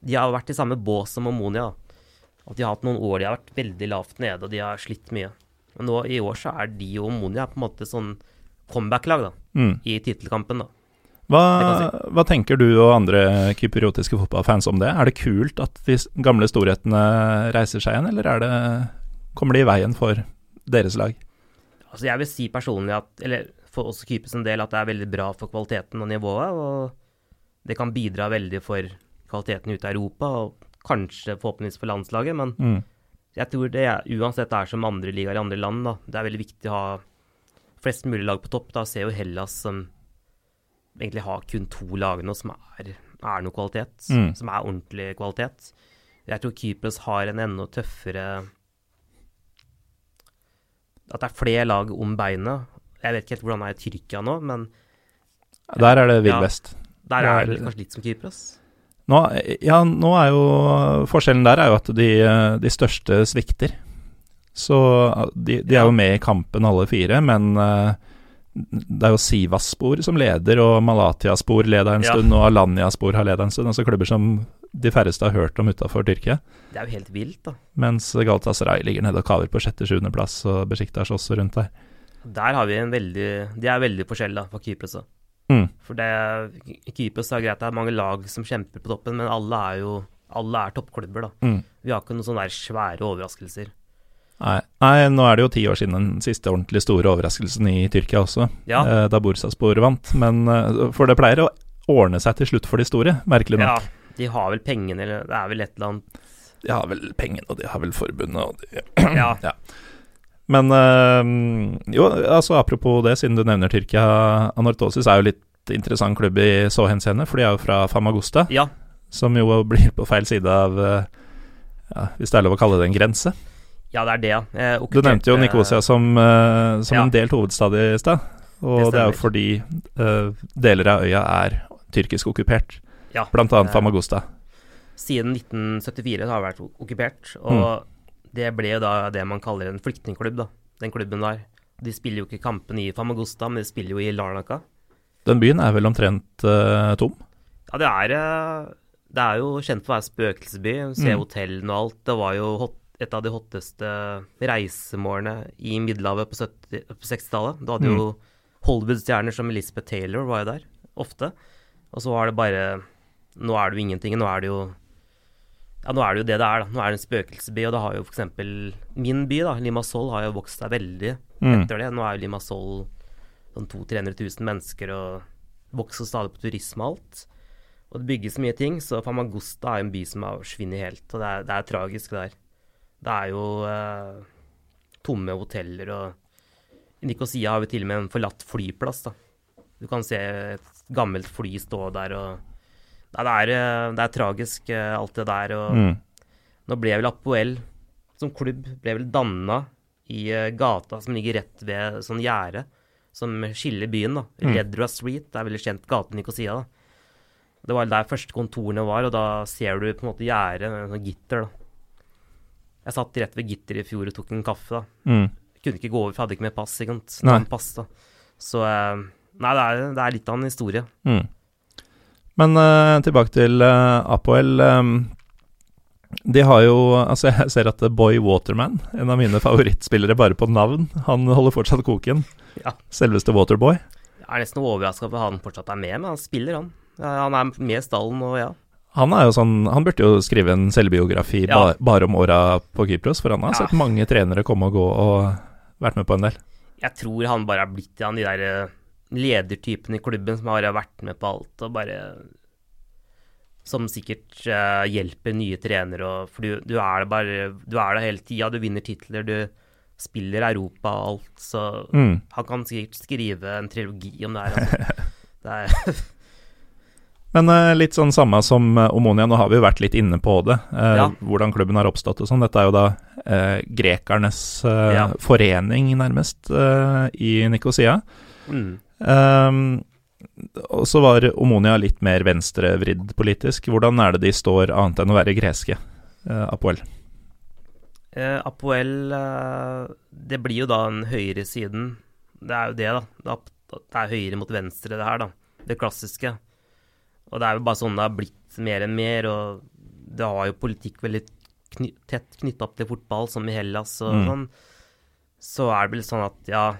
De har vært i samme bås som Omonia. At de har hatt noen år de har vært veldig lavt nede, og de har slitt mye. Men nå i år så er de og Omonia på en måte sånn comeback-lag, da. Mm. I tittelkampen, da. Hva, hva, tenker du og andre kypriotiske fotballfans om det? Er det kult at de gamle storhetene reiser seg igjen, eller det, kommer de i veien for deres lag? Altså jeg vil si personlig at, eller for oss Kypers en del, at det er veldig bra for kvaliteten og nivået. Og det kan bidra veldig for kvaliteten ute i Europa, og kanskje forhåpentligvis for landslaget. Men mm. jeg tror det uansett er som andre ligaer i andre land. Da. Det er veldig viktig å ha flest mulig lag på topp. Da ser jo Hellas som egentlig ha kun to lag nå som er, er noe kvalitet, mm. som er ordentlig kvalitet. Jeg tror Kypros har en enda tøffere At det er flere lag om beinet. Jeg vet ikke helt hvordan det er i Tyrkia nå, men Der er det vill vest. Ja, der er det kanskje litt som Kypros. Nå, ja, nå er jo Forskjellen der er jo at de, de største svikter. Så de, de, er jo med i kampen alle fire, men uh, det er jo Sivas-spor som leder, og Malatia-spor leder en ja. stund, og Alanya-spor har leda en stund. Altså klubber som de færreste har hørt om utafor Tyrkia. Det er jo helt vilt, da. Mens Galatasaray ligger nede og kaver på sjette-sjuendeplass, og Besjiktas også rundt der. Der har vi en veldig De er veldig forskjellige da, fra Kypros. Mm. For det Kypros er greit, det er mange lag som kjemper på toppen, men alle er jo alle er toppklubber, da. Mm. Vi har ikke noen sånne der svære overraskelser. Nei. Nei. nå er det jo ti år siden den siste ordentlig store overraskelsen i Tyrkia også, ja. eh, da Bursaspor vant. Men, eh, for det pleier å ordne seg til slutt for de store, merkelig nok. Ja, de har vel pengene, eller det er vel et eller annet De har vel pengene, og de har vel forbundet, og de ja. (clears throat) ja. Men øh, jo, altså apropos det, siden du nevner Tyrkia. Anortosis er jo litt interessant klubb i så henseende, for de er jo fra Famagusta. Ja. Som jo blir på feil side av, ja, hvis det er lov å kalle det en grense. Ja, det er det, ja. Eh, du nevnte jo Nikosia som, uh, som ja. en delt hovedstad i stad. Og det, det, er jo fordi uh, deler av øya er tyrkisk okkupert. Ja, blant annet Famagusta. Siden 1974 har det vært okkupert, og mm. det ble jo da det man kaller en flyktningklubb, da. Den klubben der. De spiller jo ikke kampen i Famagusta, men de spiller jo i Larnaca. Den byen er vel omtrent uh, tom? Ja, det er, det er jo kjent for å være spøkelsesby. Se mm. hotellene og alt. Det var jo hot et av de hotteste reisemålene i Middelhavet på, på 60-tallet. Da hadde mm. jo Hollywood-stjerner som Elizabeth Taylor var jo der, ofte. Og så var det bare Nå er det jo ingenting. Nå er det jo ja, nå er det jo det det er. da. Nå er det en spøkelsesby, og det har jo f.eks. min by, da, Limassol, har jo vokst seg veldig mm. etter det. Nå er jo Limassol sånn 200 000-300 000 mennesker og vokser stadig på turisme og alt. Og det bygges mye ting, så Famagusta er en by som har forsvunnet helt. Og det er, det er tragisk der. Det er jo eh, tomme hoteller, og i Nikosia har vi til og med en forlatt flyplass. da. Du kan se et gammelt fly stå der og Nei, det er, eh, det er tragisk, eh, alt det der. Og Mm. nå ble vel Apoel som klubb ble vel danna i eh, gata som ligger rett ved sånn gjerde som skiller byen, da. Mm. Redra Street, det er veldig kjent gate i Nikosia, da. Det var der første kontorene var, og da ser du på en måte gjerdet med sånn gitter, da. Jeg satt rett ved gitteret i fjor og tok en kaffe, da. Mm. Kunne ikke gå over, for jeg hadde ikke med pass, ikke sant. Nei. Pass, da. Så eh, Nei, det er, det er litt av en historie. Mm. Men uh, tilbake til uh, Apoel. Um, de har jo Altså, jeg ser at Boy Waterman, en av mine favorittspillere bare på navn, han holder fortsatt koken. Ja. Selveste Waterboy. Jeg er nesten overraska over at han fortsatt er med, men han spiller, han. Han er med i stallen og ja. Han jo sånn Han burde jo skrive en selvbiografi Ja. bare, bare om åra på Kypros, for han har Ja. sett mange trenere komme og gå og vært med på en del. Jeg tror han bare har blitt av de der eh, ledertypene i klubben som har vært med på alt og bare Som sikkert uh, hjelper nye trenere og For du, er Du er der hele tida, du vinner titler, du spiller Europa og alt, så Mm. han kan sikkert skrive en trilogi om det her. Altså. (laughs) Det er Men eh, litt sånn samme som eh, Omonia, nå har vi jo vært litt inne på det. eh, Ja. Hvordan klubben har oppstått og sånn. Dette er jo da eh, grekernes eh, Ja. forening, nærmest, eh, i Nikosia. mm. Um, og så var Omonia litt mer venstrevridd politisk. Hvordan er det de står, annet enn å være greske? Apoel. Apoel Det blir jo da en høyresiden. Det er jo det, da. Det er, det er høyre mot venstre, det her, da. Det klassiske. Og det er jo bare sånn det har blitt mer enn mer, og det har jo politikk veldig kny tett knytta opp til fotball, som i Hellas og Mm. sånn. Så er det vel sånn at, ja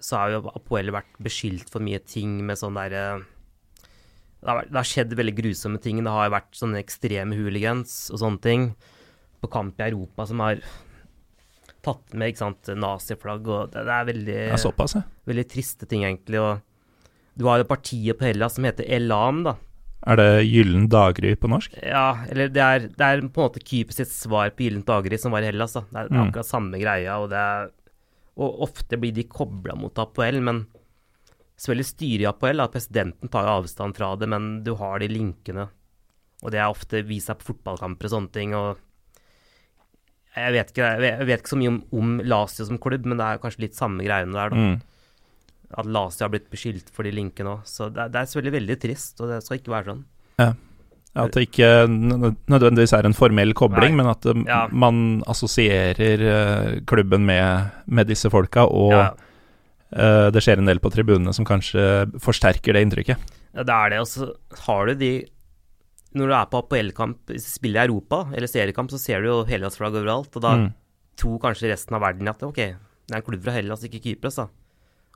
Så har jo Apoel vært beskyldt for mye ting med sånn derre det, har det har skjedd veldig grusomme ting. Det har jo vært sånne ekstreme hooligans og sånne ting på kamp i Europa som har tatt med ikke sant, naziflagg og det, det er veldig, Ja, såpass, ja. veldig triste ting, egentlig. Og du har jo partiet på Hellas som heter Elam, da. Er det Gyllen daggry på norsk? Ja, eller det er, det er på en måte Kypros sitt svar på Gyllent daggry som var i Hellas, da. Det er, Mm. akkurat samme greia, og det er Og ofte blir de kobla mot Apoel, men selvfølgelig styret i Apoel, da, presidenten tar jo avstand fra det, men du har de linkene. Og det er ofte vist seg på fotballkamper og sånne ting, og jeg vet ikke, jeg vet ikke så mye om, om Lazio som klubb, men det er kanskje litt samme greiene der, da. Mm. At Lasi har blitt beskyldt for de linkene òg. Så det det er selvfølgelig veldig trist, og det skal ikke være sånn. Ja. At det ikke nødvendigvis er en formell kobling, Nei. men at eh, Ja. man assosierer eh, klubben med, med disse folka, og Ja, uh, det skjer en del på tribunene som kanskje forsterker det inntrykket. Ja, det er det. Og så har du de Når du er på APL-kamp, spiller i Europa eller seriekamp, så ser du jo Hellas-flagg overalt. Og da Mm. tror kanskje resten av verden at ok, det er en klubb fra Hellas, ikke Kypros, da.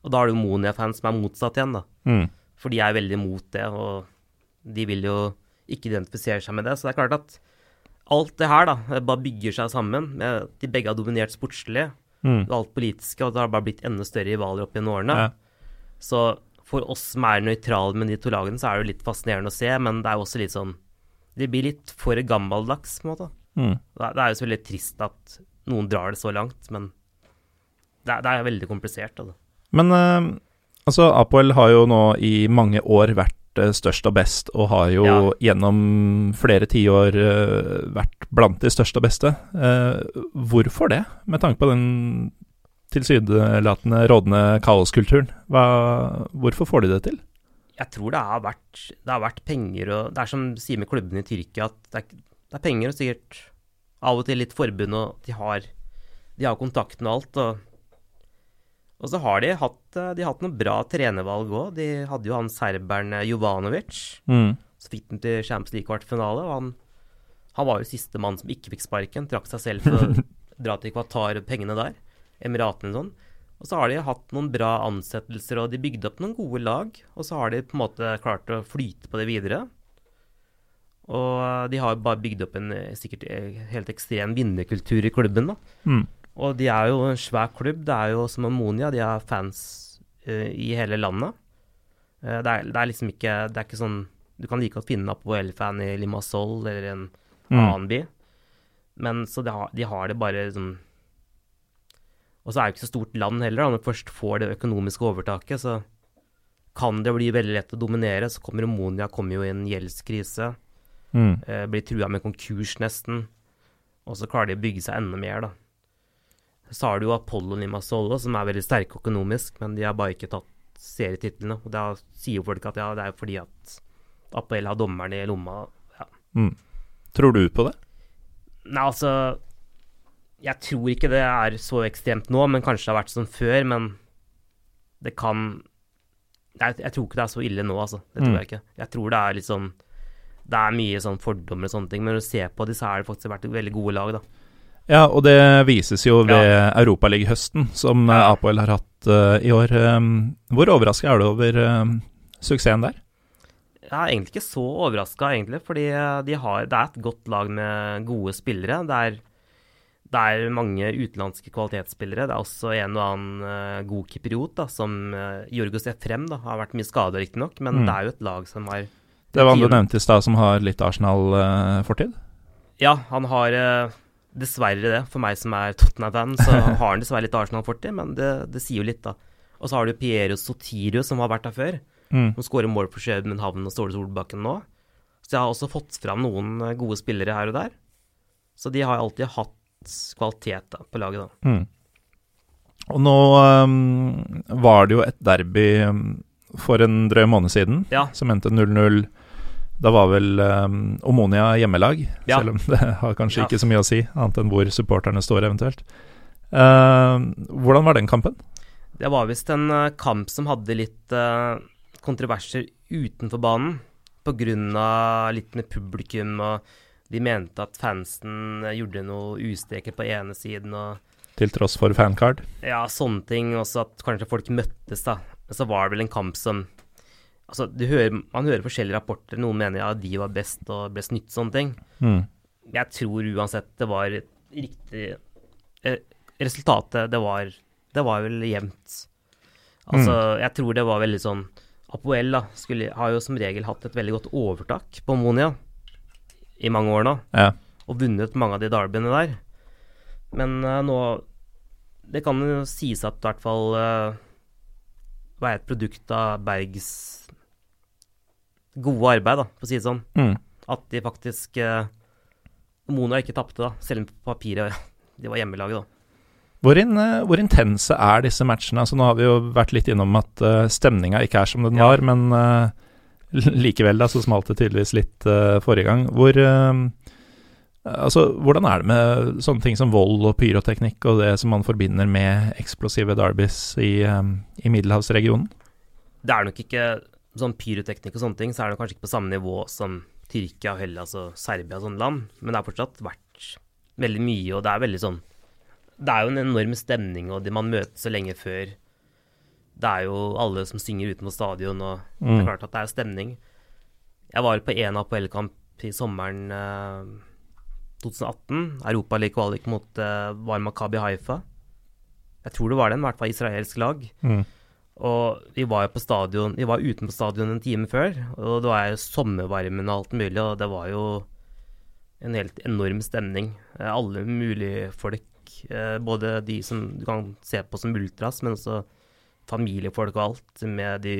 Og da har du Monia-fans som er motsatt igjen, da. Mm. For de er veldig mot det, og de vil jo ikke identifisere seg med det. Så det er klart at alt det her, da, bare bygger seg sammen. De begge har dominert sportslig, Mm. og alt politiske, og det har bare blitt enda større rivaler opp gjennom årene. Ja. Så for oss som er nøytrale med de to lagene, så er det jo litt fascinerende å se, men det er jo også litt sånn Det blir litt for gammeldags, på en måte. Mm. Det er det er jo så veldig trist at noen drar det så langt, men det er, det er veldig komplisert. Altså. Men eh, altså, Apoel har jo nå i mange år vært eh, størst og best, og har jo Ja. gjennom flere tiår uh, vært blant de største og beste. Hvorfor det, med tanke på den tilsynelatende rådende kaoskulturen? Hvorfor får de det til? Jeg tror det har vært, det har vært penger og Det er som de sier med klubbene i Tyrkia, at det er, det er penger og sikkert av og til litt forbund, og de har, de har kontakten og alt. Og, og så har de hatt, eh, de hatt noen bra trenervalg òg. De hadde jo han serberen eh, Jovanovic. Mm. Så fikk den til Champions League-kvartfinale, og han, han var jo siste mann som ikke fikk sparken. Trakk seg selv for å (laughs) dra til Qatar og pengene der. Emiratene og sånn. Og så har de hatt noen bra ansettelser, og de bygde opp noen gode lag. Og så har de på en måte klart å flyte på det videre. Og eh, de har jo bare bygd opp en sikkert helt ekstrem vinnerkultur i klubben, da. Mm. Og de er jo en svær klubb. Det er jo som Ammonia, de har fans uh, i hele landet. Uh, det, er, det er liksom ikke Det er ikke sånn Du kan like godt finne Apoel-fan i Limassol eller en Mm. annen by. Men så de har, de har det bare liksom Og så er det ikke så stort land heller, da. Når du først får det økonomiske overtaket, så kan det bli veldig lett å dominere. Så kommer Ammonia kommer jo i en gjeldskrise. Mm. Uh, blir trua med konkurs nesten. Og så klarer de å bygge seg enda mer, da. Så har du jo Apollo Limassol, som er veldig sterke økonomisk, men de har bare ikke tatt serietitlene. Og da sier jo folk at ja, det er fordi at Apoel har dommeren i lomma. Ja. Mm. Tror du på det? Nei, altså Jeg tror ikke det er så ekstremt nå, men kanskje det har vært sånn før. Men det kan Jeg, jeg tror ikke det er så ille nå, altså. Det tror Mm. jeg ikke. Jeg tror det er litt sånn Det er mye sånn fordommer og sånne ting, men når du ser på de, så har det faktisk vært veldig gode lag, da. Ja, og det vises jo ved Europaliga-høsten, som Ja. uh, Apoel har hatt uh, i år. Um, hvor overraska er du over um, suksessen der? Jeg er egentlig ikke så overraska, egentlig, fordi eh, de har, det er et godt lag med gode spillere. Det er, det er mange utenlandske kvalitetsspillere. Det er også en og annen uh, god kypriot, da, som uh, Jorgos Efrem da, har vært mye skada, riktignok, men Mm. det er jo et lag som har Det var han du nevnte i stad, som har litt Arsenal-fortid? Ja, han har eh, dessverre det. For meg som er Tottenham-fan, så (laughs) har han dessverre litt Arsenal-fortid, men det, det sier jo litt, da. Og så har du Piero Sotirio, som har vært der før. Mm. Som skårer mål for København og Ståle Solbakken nå. Så jeg har også fått fram noen eh, gode spillere her og der. Så de har alltid hatt kvalitet da, på laget, da. Mm. Og nå um, var det jo et derby um, for en drøy måned siden, Ja. som endte 0-0. Da var vel um, Omonia hjemmelag, Ja. selv om det har kanskje Ja. ikke så mye å si, annet enn hvor supporterne står eventuelt. Uh, hvordan var den kampen? Det var visst en uh, kamp som hadde litt uh, kontroverser utenfor banen. Av litt med publikum, og de mente at fansen eh, gjorde noe ustreker på ene siden. og Til tross for fancard. Ja, sånne ting. Også at kanskje folk møttes, da. Men så var det vel en kamp som Altså, du hører, man hører forskjellige rapporter. Noen mener ja, de var best og ble snytt, sånne ting. Mm. Jeg tror uansett det var riktig eh, Resultatet, det var Det var vel jevnt. Altså, jeg tror det var veldig sånn Apoel da, skulle, har jo som regel hatt et veldig godt overtak på Monia i mange år nå, Ja. og vunnet mange av de derbyene der. Men uh, nå Det kan jo sies at i hvert fall uh, var et produkt av Bergs gode arbeid, da, for å si det sånn. Mm. At de faktisk eh, Mona ikke tapte, da, selv om på papiret de var hjemmelaget, da. Hvor, in, eh, hvor intense er disse matchene? Altså, nå har vi jo vært litt innom at uh, stemninga ikke er som den Ja. var, men uh, likevel da, så smalt det tydeligvis litt uh, forrige gang. Hvor uh, Altså, hvordan er det med sånne ting som vold og pyroteknikk og det som man forbinder med eksplosive derbys i, i middelhavsregionen? Det er nok ikke sånn pyroteknikk og sånne ting, så er det kanskje ikke på samme nivå som Tyrkia, Hellas og Serbia og sånne land, men det har fortsatt vært veldig mye, og det er veldig sånn Det er jo en enorm stemning, og de man møtes så lenge før. Det er jo alle som synger utenfor stadion, og det Mm. er klart at det er stemning. Jeg var på en APL-kamp i sommeren eh, 2018. Europaliga-kvalik mot eh, var Makabi Haifa. Jeg tror det var den, i hvert fall israelsk lag. Mm. Og vi var jo på stadion Vi var utenfor stadion en time før, og det var jo sommervarmen og alt mulig, og det var jo en helt enorm stemning. Eh, Alle mulige folk, eh, både de som du kan se på som ultras, men også familiefolk og alt, med de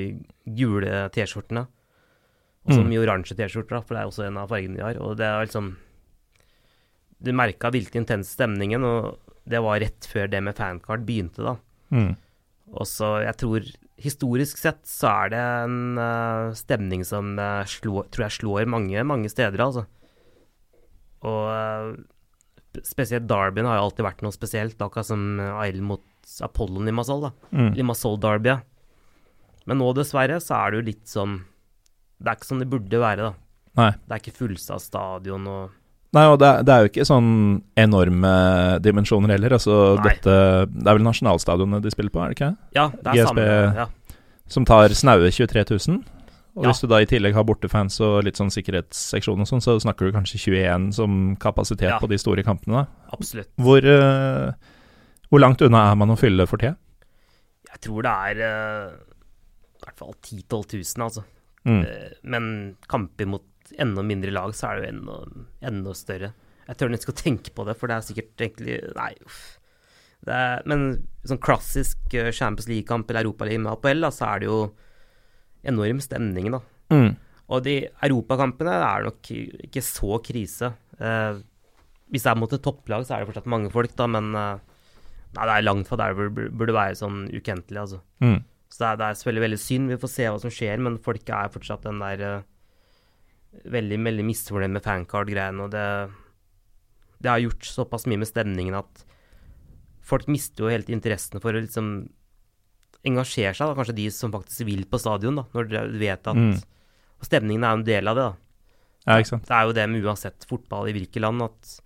gule T-skjortene. Og så Mm. mye oransje T-skjorter, for det er også en av fargene de har. Og det er liksom Du merka virkelig intens stemningen, og det var rett før det med fancard begynte, da. Mm. Og så, jeg tror Historisk sett så er det en uh, stemning som uh, slår, tror jeg slår mange, mange steder, altså. Og uh, spesielt Derbyen har jo alltid vært noe spesielt, akkurat som Ail mot Apollon Limassol, da. Mm. Limassol Derby. ja. Men nå, dessverre, så er det jo litt sånn Det er ikke sånn det burde være, da. Nei. Det er ikke fullsatt stadion og Nei, og det, er- det er jo ikke sånn enorme dimensjoner heller. Altså, dette, det er vel nasjonalstadionet de spiller på, er det ikke? Ja, det er GSB samme. Ja. Som tar snaue 23 000. Og Ja. hvis du da i tillegg har bortefans og litt sånn sikkerhetsseksjon og sånn, så snakker du kanskje 21 som kapasitet Ja. på de store kampene. da. Absolutt. Hvor, uh, hvor langt unna er man å fylle for tida? Jeg tror det er uh, i hvert fall 10 000-12 000, altså. Mm. Uh, Men kamper mot enda mindre lag, så er det jo enda, enda større. Jeg tør nesten ikke å tenke på det, for det er sikkert egentlig Nei, uff. Det er, men sånn klassisk eh, Champions League-kamp eller Europaliga med APL, da, så er det jo enorm stemning, da. Mm. Og de europakampene er nok ikke så krise. Eh, hvis det er mot et topplag, så er det fortsatt mange folk, da, men eh, Nei, det er langt fra der det burde være sånn ukentlig, altså. Mm. Så det er, det er selvfølgelig veldig synd. Vi får se hva som skjer, men folk er fortsatt den der eh, veldig, veldig misfornøyd med fancard-greiene. Og det, det har gjort såpass mye med stemningen at folk mister jo helt interessen for å liksom engasjere seg. Da. Kanskje de som faktisk vil på stadion, da, når de vet at Mm. Og stemningen er jo en del av det. da. Ja. Det er jo det med uansett fotball i hvilket land at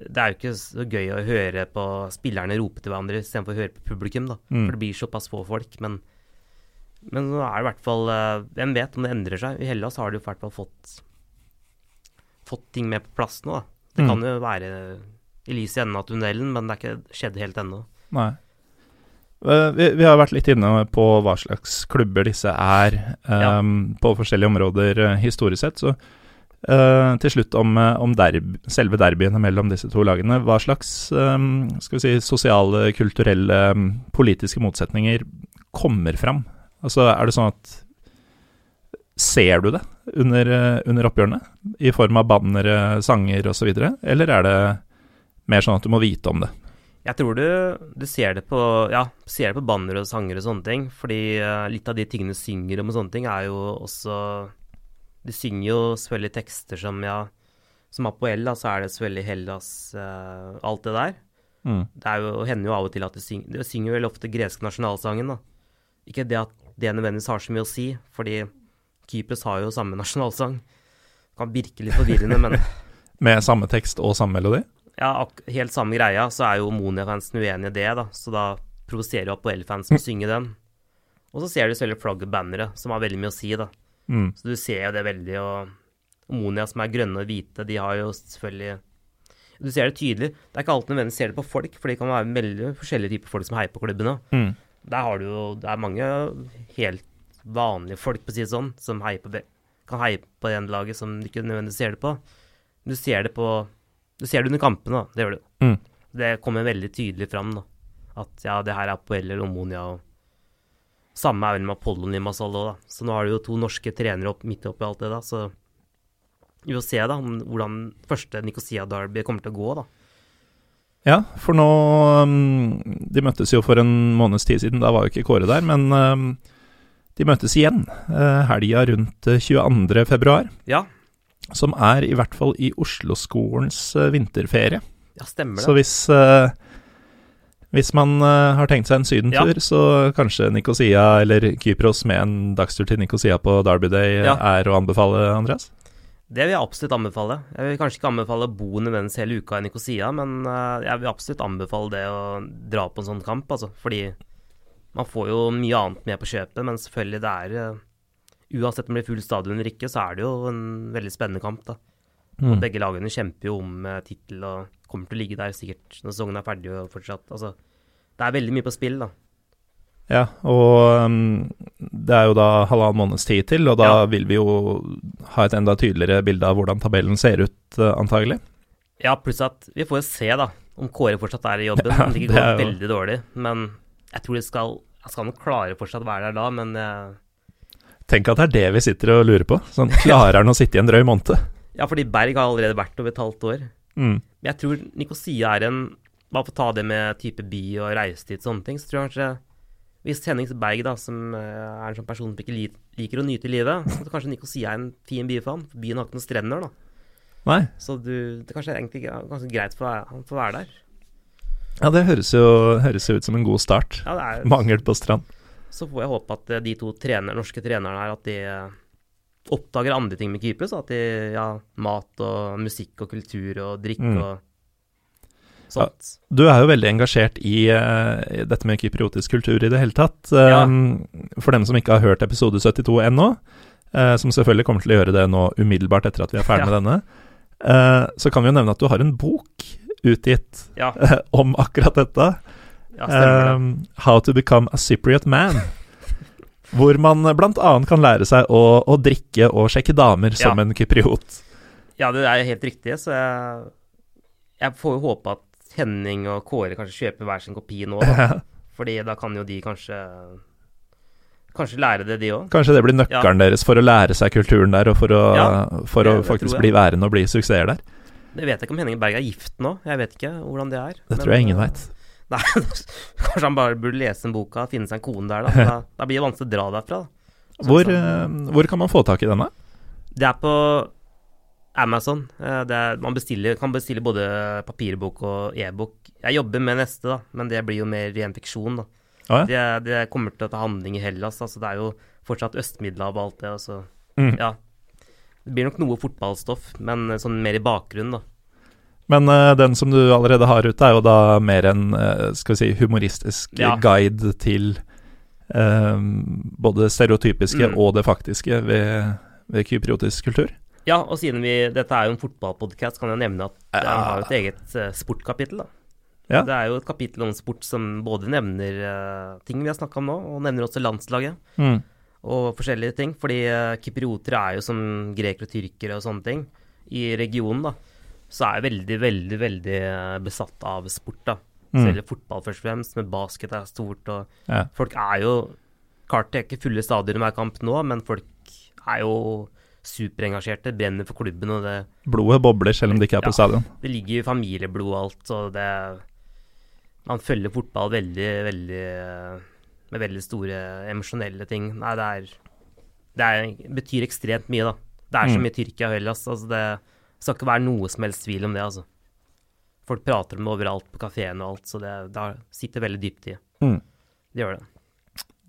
det er jo ikke så gøy å høre på spillerne rope til hverandre istedenfor å høre på publikum, da. Mm. For det blir såpass få folk. Men, men nå er det i hvert fall eh, Hvem vet om det endrer seg? I Hellas har de i hvert fall fått fått ting med på plass nå, da. Det Mm. kan jo være i lys i enden av tunnelen, men det er ikke skjedd helt ennå. Nei. Eh, Vi, vi har vært litt inne på hva slags klubber disse er Ja. ehm, på forskjellige områder eh, historisk sett. Så uh, til slutt om, om derb, selve derbyene mellom disse to lagene. Hva slags um, skal vi si, sosiale, kulturelle, politiske motsetninger kommer fram? Altså, er det sånn at Ser du det under, eh, under oppgjørene? I form av bannere, sanger osv.? Eller er det mer sånn at du må vite om det? Jeg tror du, du ser det på ja, ser det på banner og sanger og sånne ting. Fordi eh, litt av de tingene du synger om og sånne ting, er jo også Du synger jo selvfølgelig tekster som ja Som Apoel, da, så er det selvfølgelig Hellas, uh, alt det der. Mm. Det er jo, hender jo av og til at du synger Du synger vel ofte gresk nasjonalsangen, da. Ikke det at det nødvendigvis har så mye å si, fordi Kypros har jo samme (laughs) nasjonalsang. Det Kan virke litt forvirrende, men (laughs) Med samme tekst og samme melodi? ja, helt samme greia, så er jo Monia-fansen uenig i det, da. Så da provoserer jo Apoel-fansen å synge den. Og så ser du selvfølgelig flagget og banneret, som har veldig mye å si, da. Mm. Så du ser jo det veldig, og Monia som er grønne og hvite, de har jo selvfølgelig Du ser det tydelig. Det er ikke alltid nødvendigvis ser det på folk, for det kan være veldig forskjellige typer folk som heier på klubbene. Mm. Der har du jo Det er mange helt vanlige folk, på å si det sånn, som heier på, kan heie på ene laget som du ikke nødvendigvis ser det på. Du ser det på Du ser det under kampene, da. Det gjør du. Mm. Det kommer veldig tydelig fram, da. At ja, det her er Apoel eller Omonia og Samme er vel med Apollo Limassol òg, da. Så nå har du jo to norske trenere opp, midt oppi alt det, da. Så vi får se, da, om hvordan første Nicosia Derby kommer til å gå, da. Ja, for nå um, De møttes jo for en måneds tid siden, da var jo ikke Kåre der, men um, de møttes igjen uh, helga rundt uh, 22. februar, Ja, som er i hvert fall i Oslo-skolens uh, vinterferie. ja stemmer Så det. hvis uh, hvis man har tenkt seg en sydentur, så kanskje Nikosia eller Kypros med en dagstur til Nikosia på Derby Day Ja. er å anbefale, Andreas? Det vil jeg absolutt anbefale. Jeg vil kanskje ikke anbefale å bo nødvendigvis hele uka i Nikosia, men eh, jeg vil absolutt anbefale det å dra på en sånn kamp, altså. Fordi man får jo mye annet med på kjøpet, men selvfølgelig det er eh, Uansett om det blir full stadion eller ikke, så er det jo en veldig spennende kamp, da. Mm. Begge lagene kjemper jo om uh, tittel og kommer til å ligge der sikkert når sesongen er ferdig og fortsatt. Altså, det er veldig mye på spill, da. Ja, og um, det er jo da halvannen måneds tid til, og da Ja. vil vi jo ha et enda tydeligere bilde av hvordan tabellen ser ut, uh, antagelig. Ja, pluss at vi får jo se, da, om Kåre fortsatt er i jobben. Ja, det går jo- veldig dårlig. Men jeg tror de skal Jeg skal nok klare fortsatt å være der da, men uh... Tenk at det er det vi sitter og lurer på. Sånn, Klarer han å sitte i en drøy måned? (laughs) Ja, fordi Berg har allerede vært over et halvt år. Mm. Jeg tror Nikosia er en Bare for å ta det med type by og reisetid og sånne ting, så tror jeg kanskje Hvis Hennings Berg, da, som eh, er en sånn person som ikke liker å nyte livet, så kanskje Nikosia er en fin by for. For byen har ikke noen strender, da. Nei. Så du, det kanskje er egentlig ganske greit for han å være der. Ja, det høres jo, høres jo ut som en god start. Ja, det er Mangel på strand. Så får jeg håpe at eh, de to trener, norske trenerne her, at de eh, oppdager andre ting med Kypros. At de, ja, mat og musikk og kultur og drikke Mm. og sånt. Du er jo veldig engasjert i uh, dette med kypriotisk kultur i det hele tatt. Ja. Um, For dem som ikke har hørt episode 72 ennå, uh, som selvfølgelig kommer til å gjøre det nå umiddelbart etter at vi er ferdig Ja. med denne, uh, så kan vi jo nevne at du har en bok utgitt Ja, (laughs) om akkurat dette. ja. Um, How to become a Cypriot man. Hvor man bl.a. kan lære seg å, å, drikke og sjekke damer som en kypriot. Ja, det er helt riktig, så jeg, jeg får jo håpe at Henning og Kåre kanskje kjøper hver sin kopi nå, da. Fordi da kan jo de kanskje Kanskje lære det, de òg. Kanskje det blir nøkkelen deres for å lære seg kulturen der, og for å, Ja, for det- å faktisk bli værende og bli suksesser der. Det vet jeg ikke om Henning Berg er gift nå, jeg vet ikke hvordan det er. Det men, tror jeg ingen veit. (laughs) Kanskje han bare burde lese en boka finne seg en kone der, da. Da, da blir det vanskelig å dra derfra. Hvor, eh, hvor kan man få tak i denne? Det er på Amazon. Eh, Det er, man bestiller, kan bestille både papirbok og e-bok. Jeg jobber med neste, da, men det blir jo mer ren fiksjon. da. Ah, ja. Det, det kommer til å ta handling i Hellas. altså Det er jo fortsatt Øst-Middelhavet og alt det. Altså. Mm. Ja. Det blir nok noe fotballstoff, men sånn mer i bakgrunnen, da. Men uh, den som du allerede har ute, er jo da mer en uh, skal vi si, humoristisk Ja. guide til uh, både det stereotypiske Mm. og det faktiske ved, ved kypriotisk kultur. Ja, og siden vi, dette er jo en fotballpodkast, kan jeg nevne at den har et eget eh, sportkapittel. da. Ja. Det er jo et kapittel om sport som både nevner uh, ting vi har snakka om nå, og nevner også landslaget. Mm. og forskjellige ting. Fordi uh, kyprioter er jo som grekere og tyrkere og sånne ting. I regionen, da, så er jeg veldig, veldig, veldig besatt av sport, da. Mm. Selv fotball først og fremst, men basket er stort, og Ja. folk er jo Klart det er ikke fulle stadioner hver kamp nå, men folk er jo superengasjerte, brenner for klubben, og det, Blodet bobler selv om det ikke er på Ja. stadion. det ligger jo familieblod og alt, og det Man følger fotball veldig, veldig Med veldig store emosjonelle ting. Nei, det er Det er, betyr ekstremt mye, da. Det er så Mm. mye Tyrkia og Hellas. Altså det skal ikke være noe som helst tvil om det, altså. Folk prater om det overalt på kafeen og alt, så det, det sitter veldig dypt i. Mm. Det gjør det.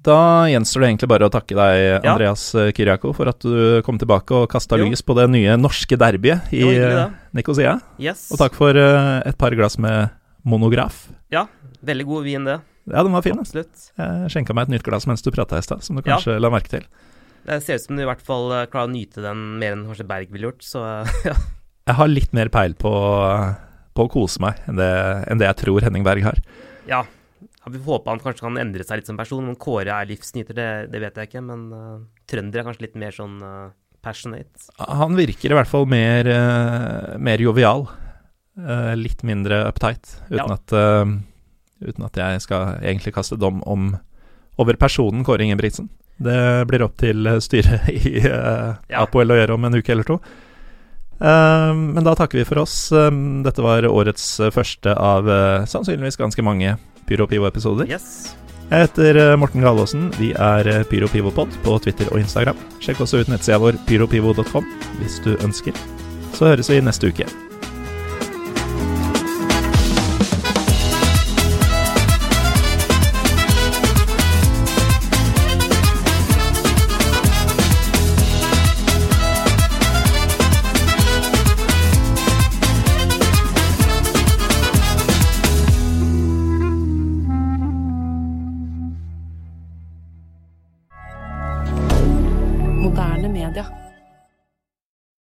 Da gjenstår det egentlig bare å takke deg, Ja. Andreas eh, Kyriako, for at du kom tilbake og kasta lys på det nye norske derbyet i Jo, eh. Nicosia. Yes. Og takk for eh, et par glass med monograf. Ja, veldig god vin, det. Ja, den var fin. Absolutt. Jeg skjenka meg et nytt glass mens du prata i stad, som du Ja. kanskje la merke til. Det ser ut som du i hvert fall klarer å nyte den mer enn kanskje Berg ville gjort, så (laughs) ja. Jeg har litt mer peil på, på å kose meg enn det, enn det jeg tror Henning Berg har. Ja, jeg vil håpe han kanskje kan endre seg litt som person. Om Kåre er livsnyter, det, det vet jeg ikke. Men uh, trønder er kanskje litt mer sånn uh, passionate. Han virker i hvert fall mer, uh, mer jovial. Uh, litt mindre uptight, uten, Ja. at, uten at jeg skal egentlig kaste dom om, over personen Kåre Ingebrigtsen. Det blir opp til styret i uh, Ja. Apoel å gjøre om en uke eller to. Eh, men da takker vi for oss. Eh, dette var årets eh, første av eh, sannsynligvis ganske mange Pyro Pivo-episoder. Yes. Jeg heter eh, Morten Galaasen. Vi er PyroPivopod på Twitter og Instagram. Sjekk også ut nettsida vår pyropivo.com hvis du ønsker. Så høres vi neste uke.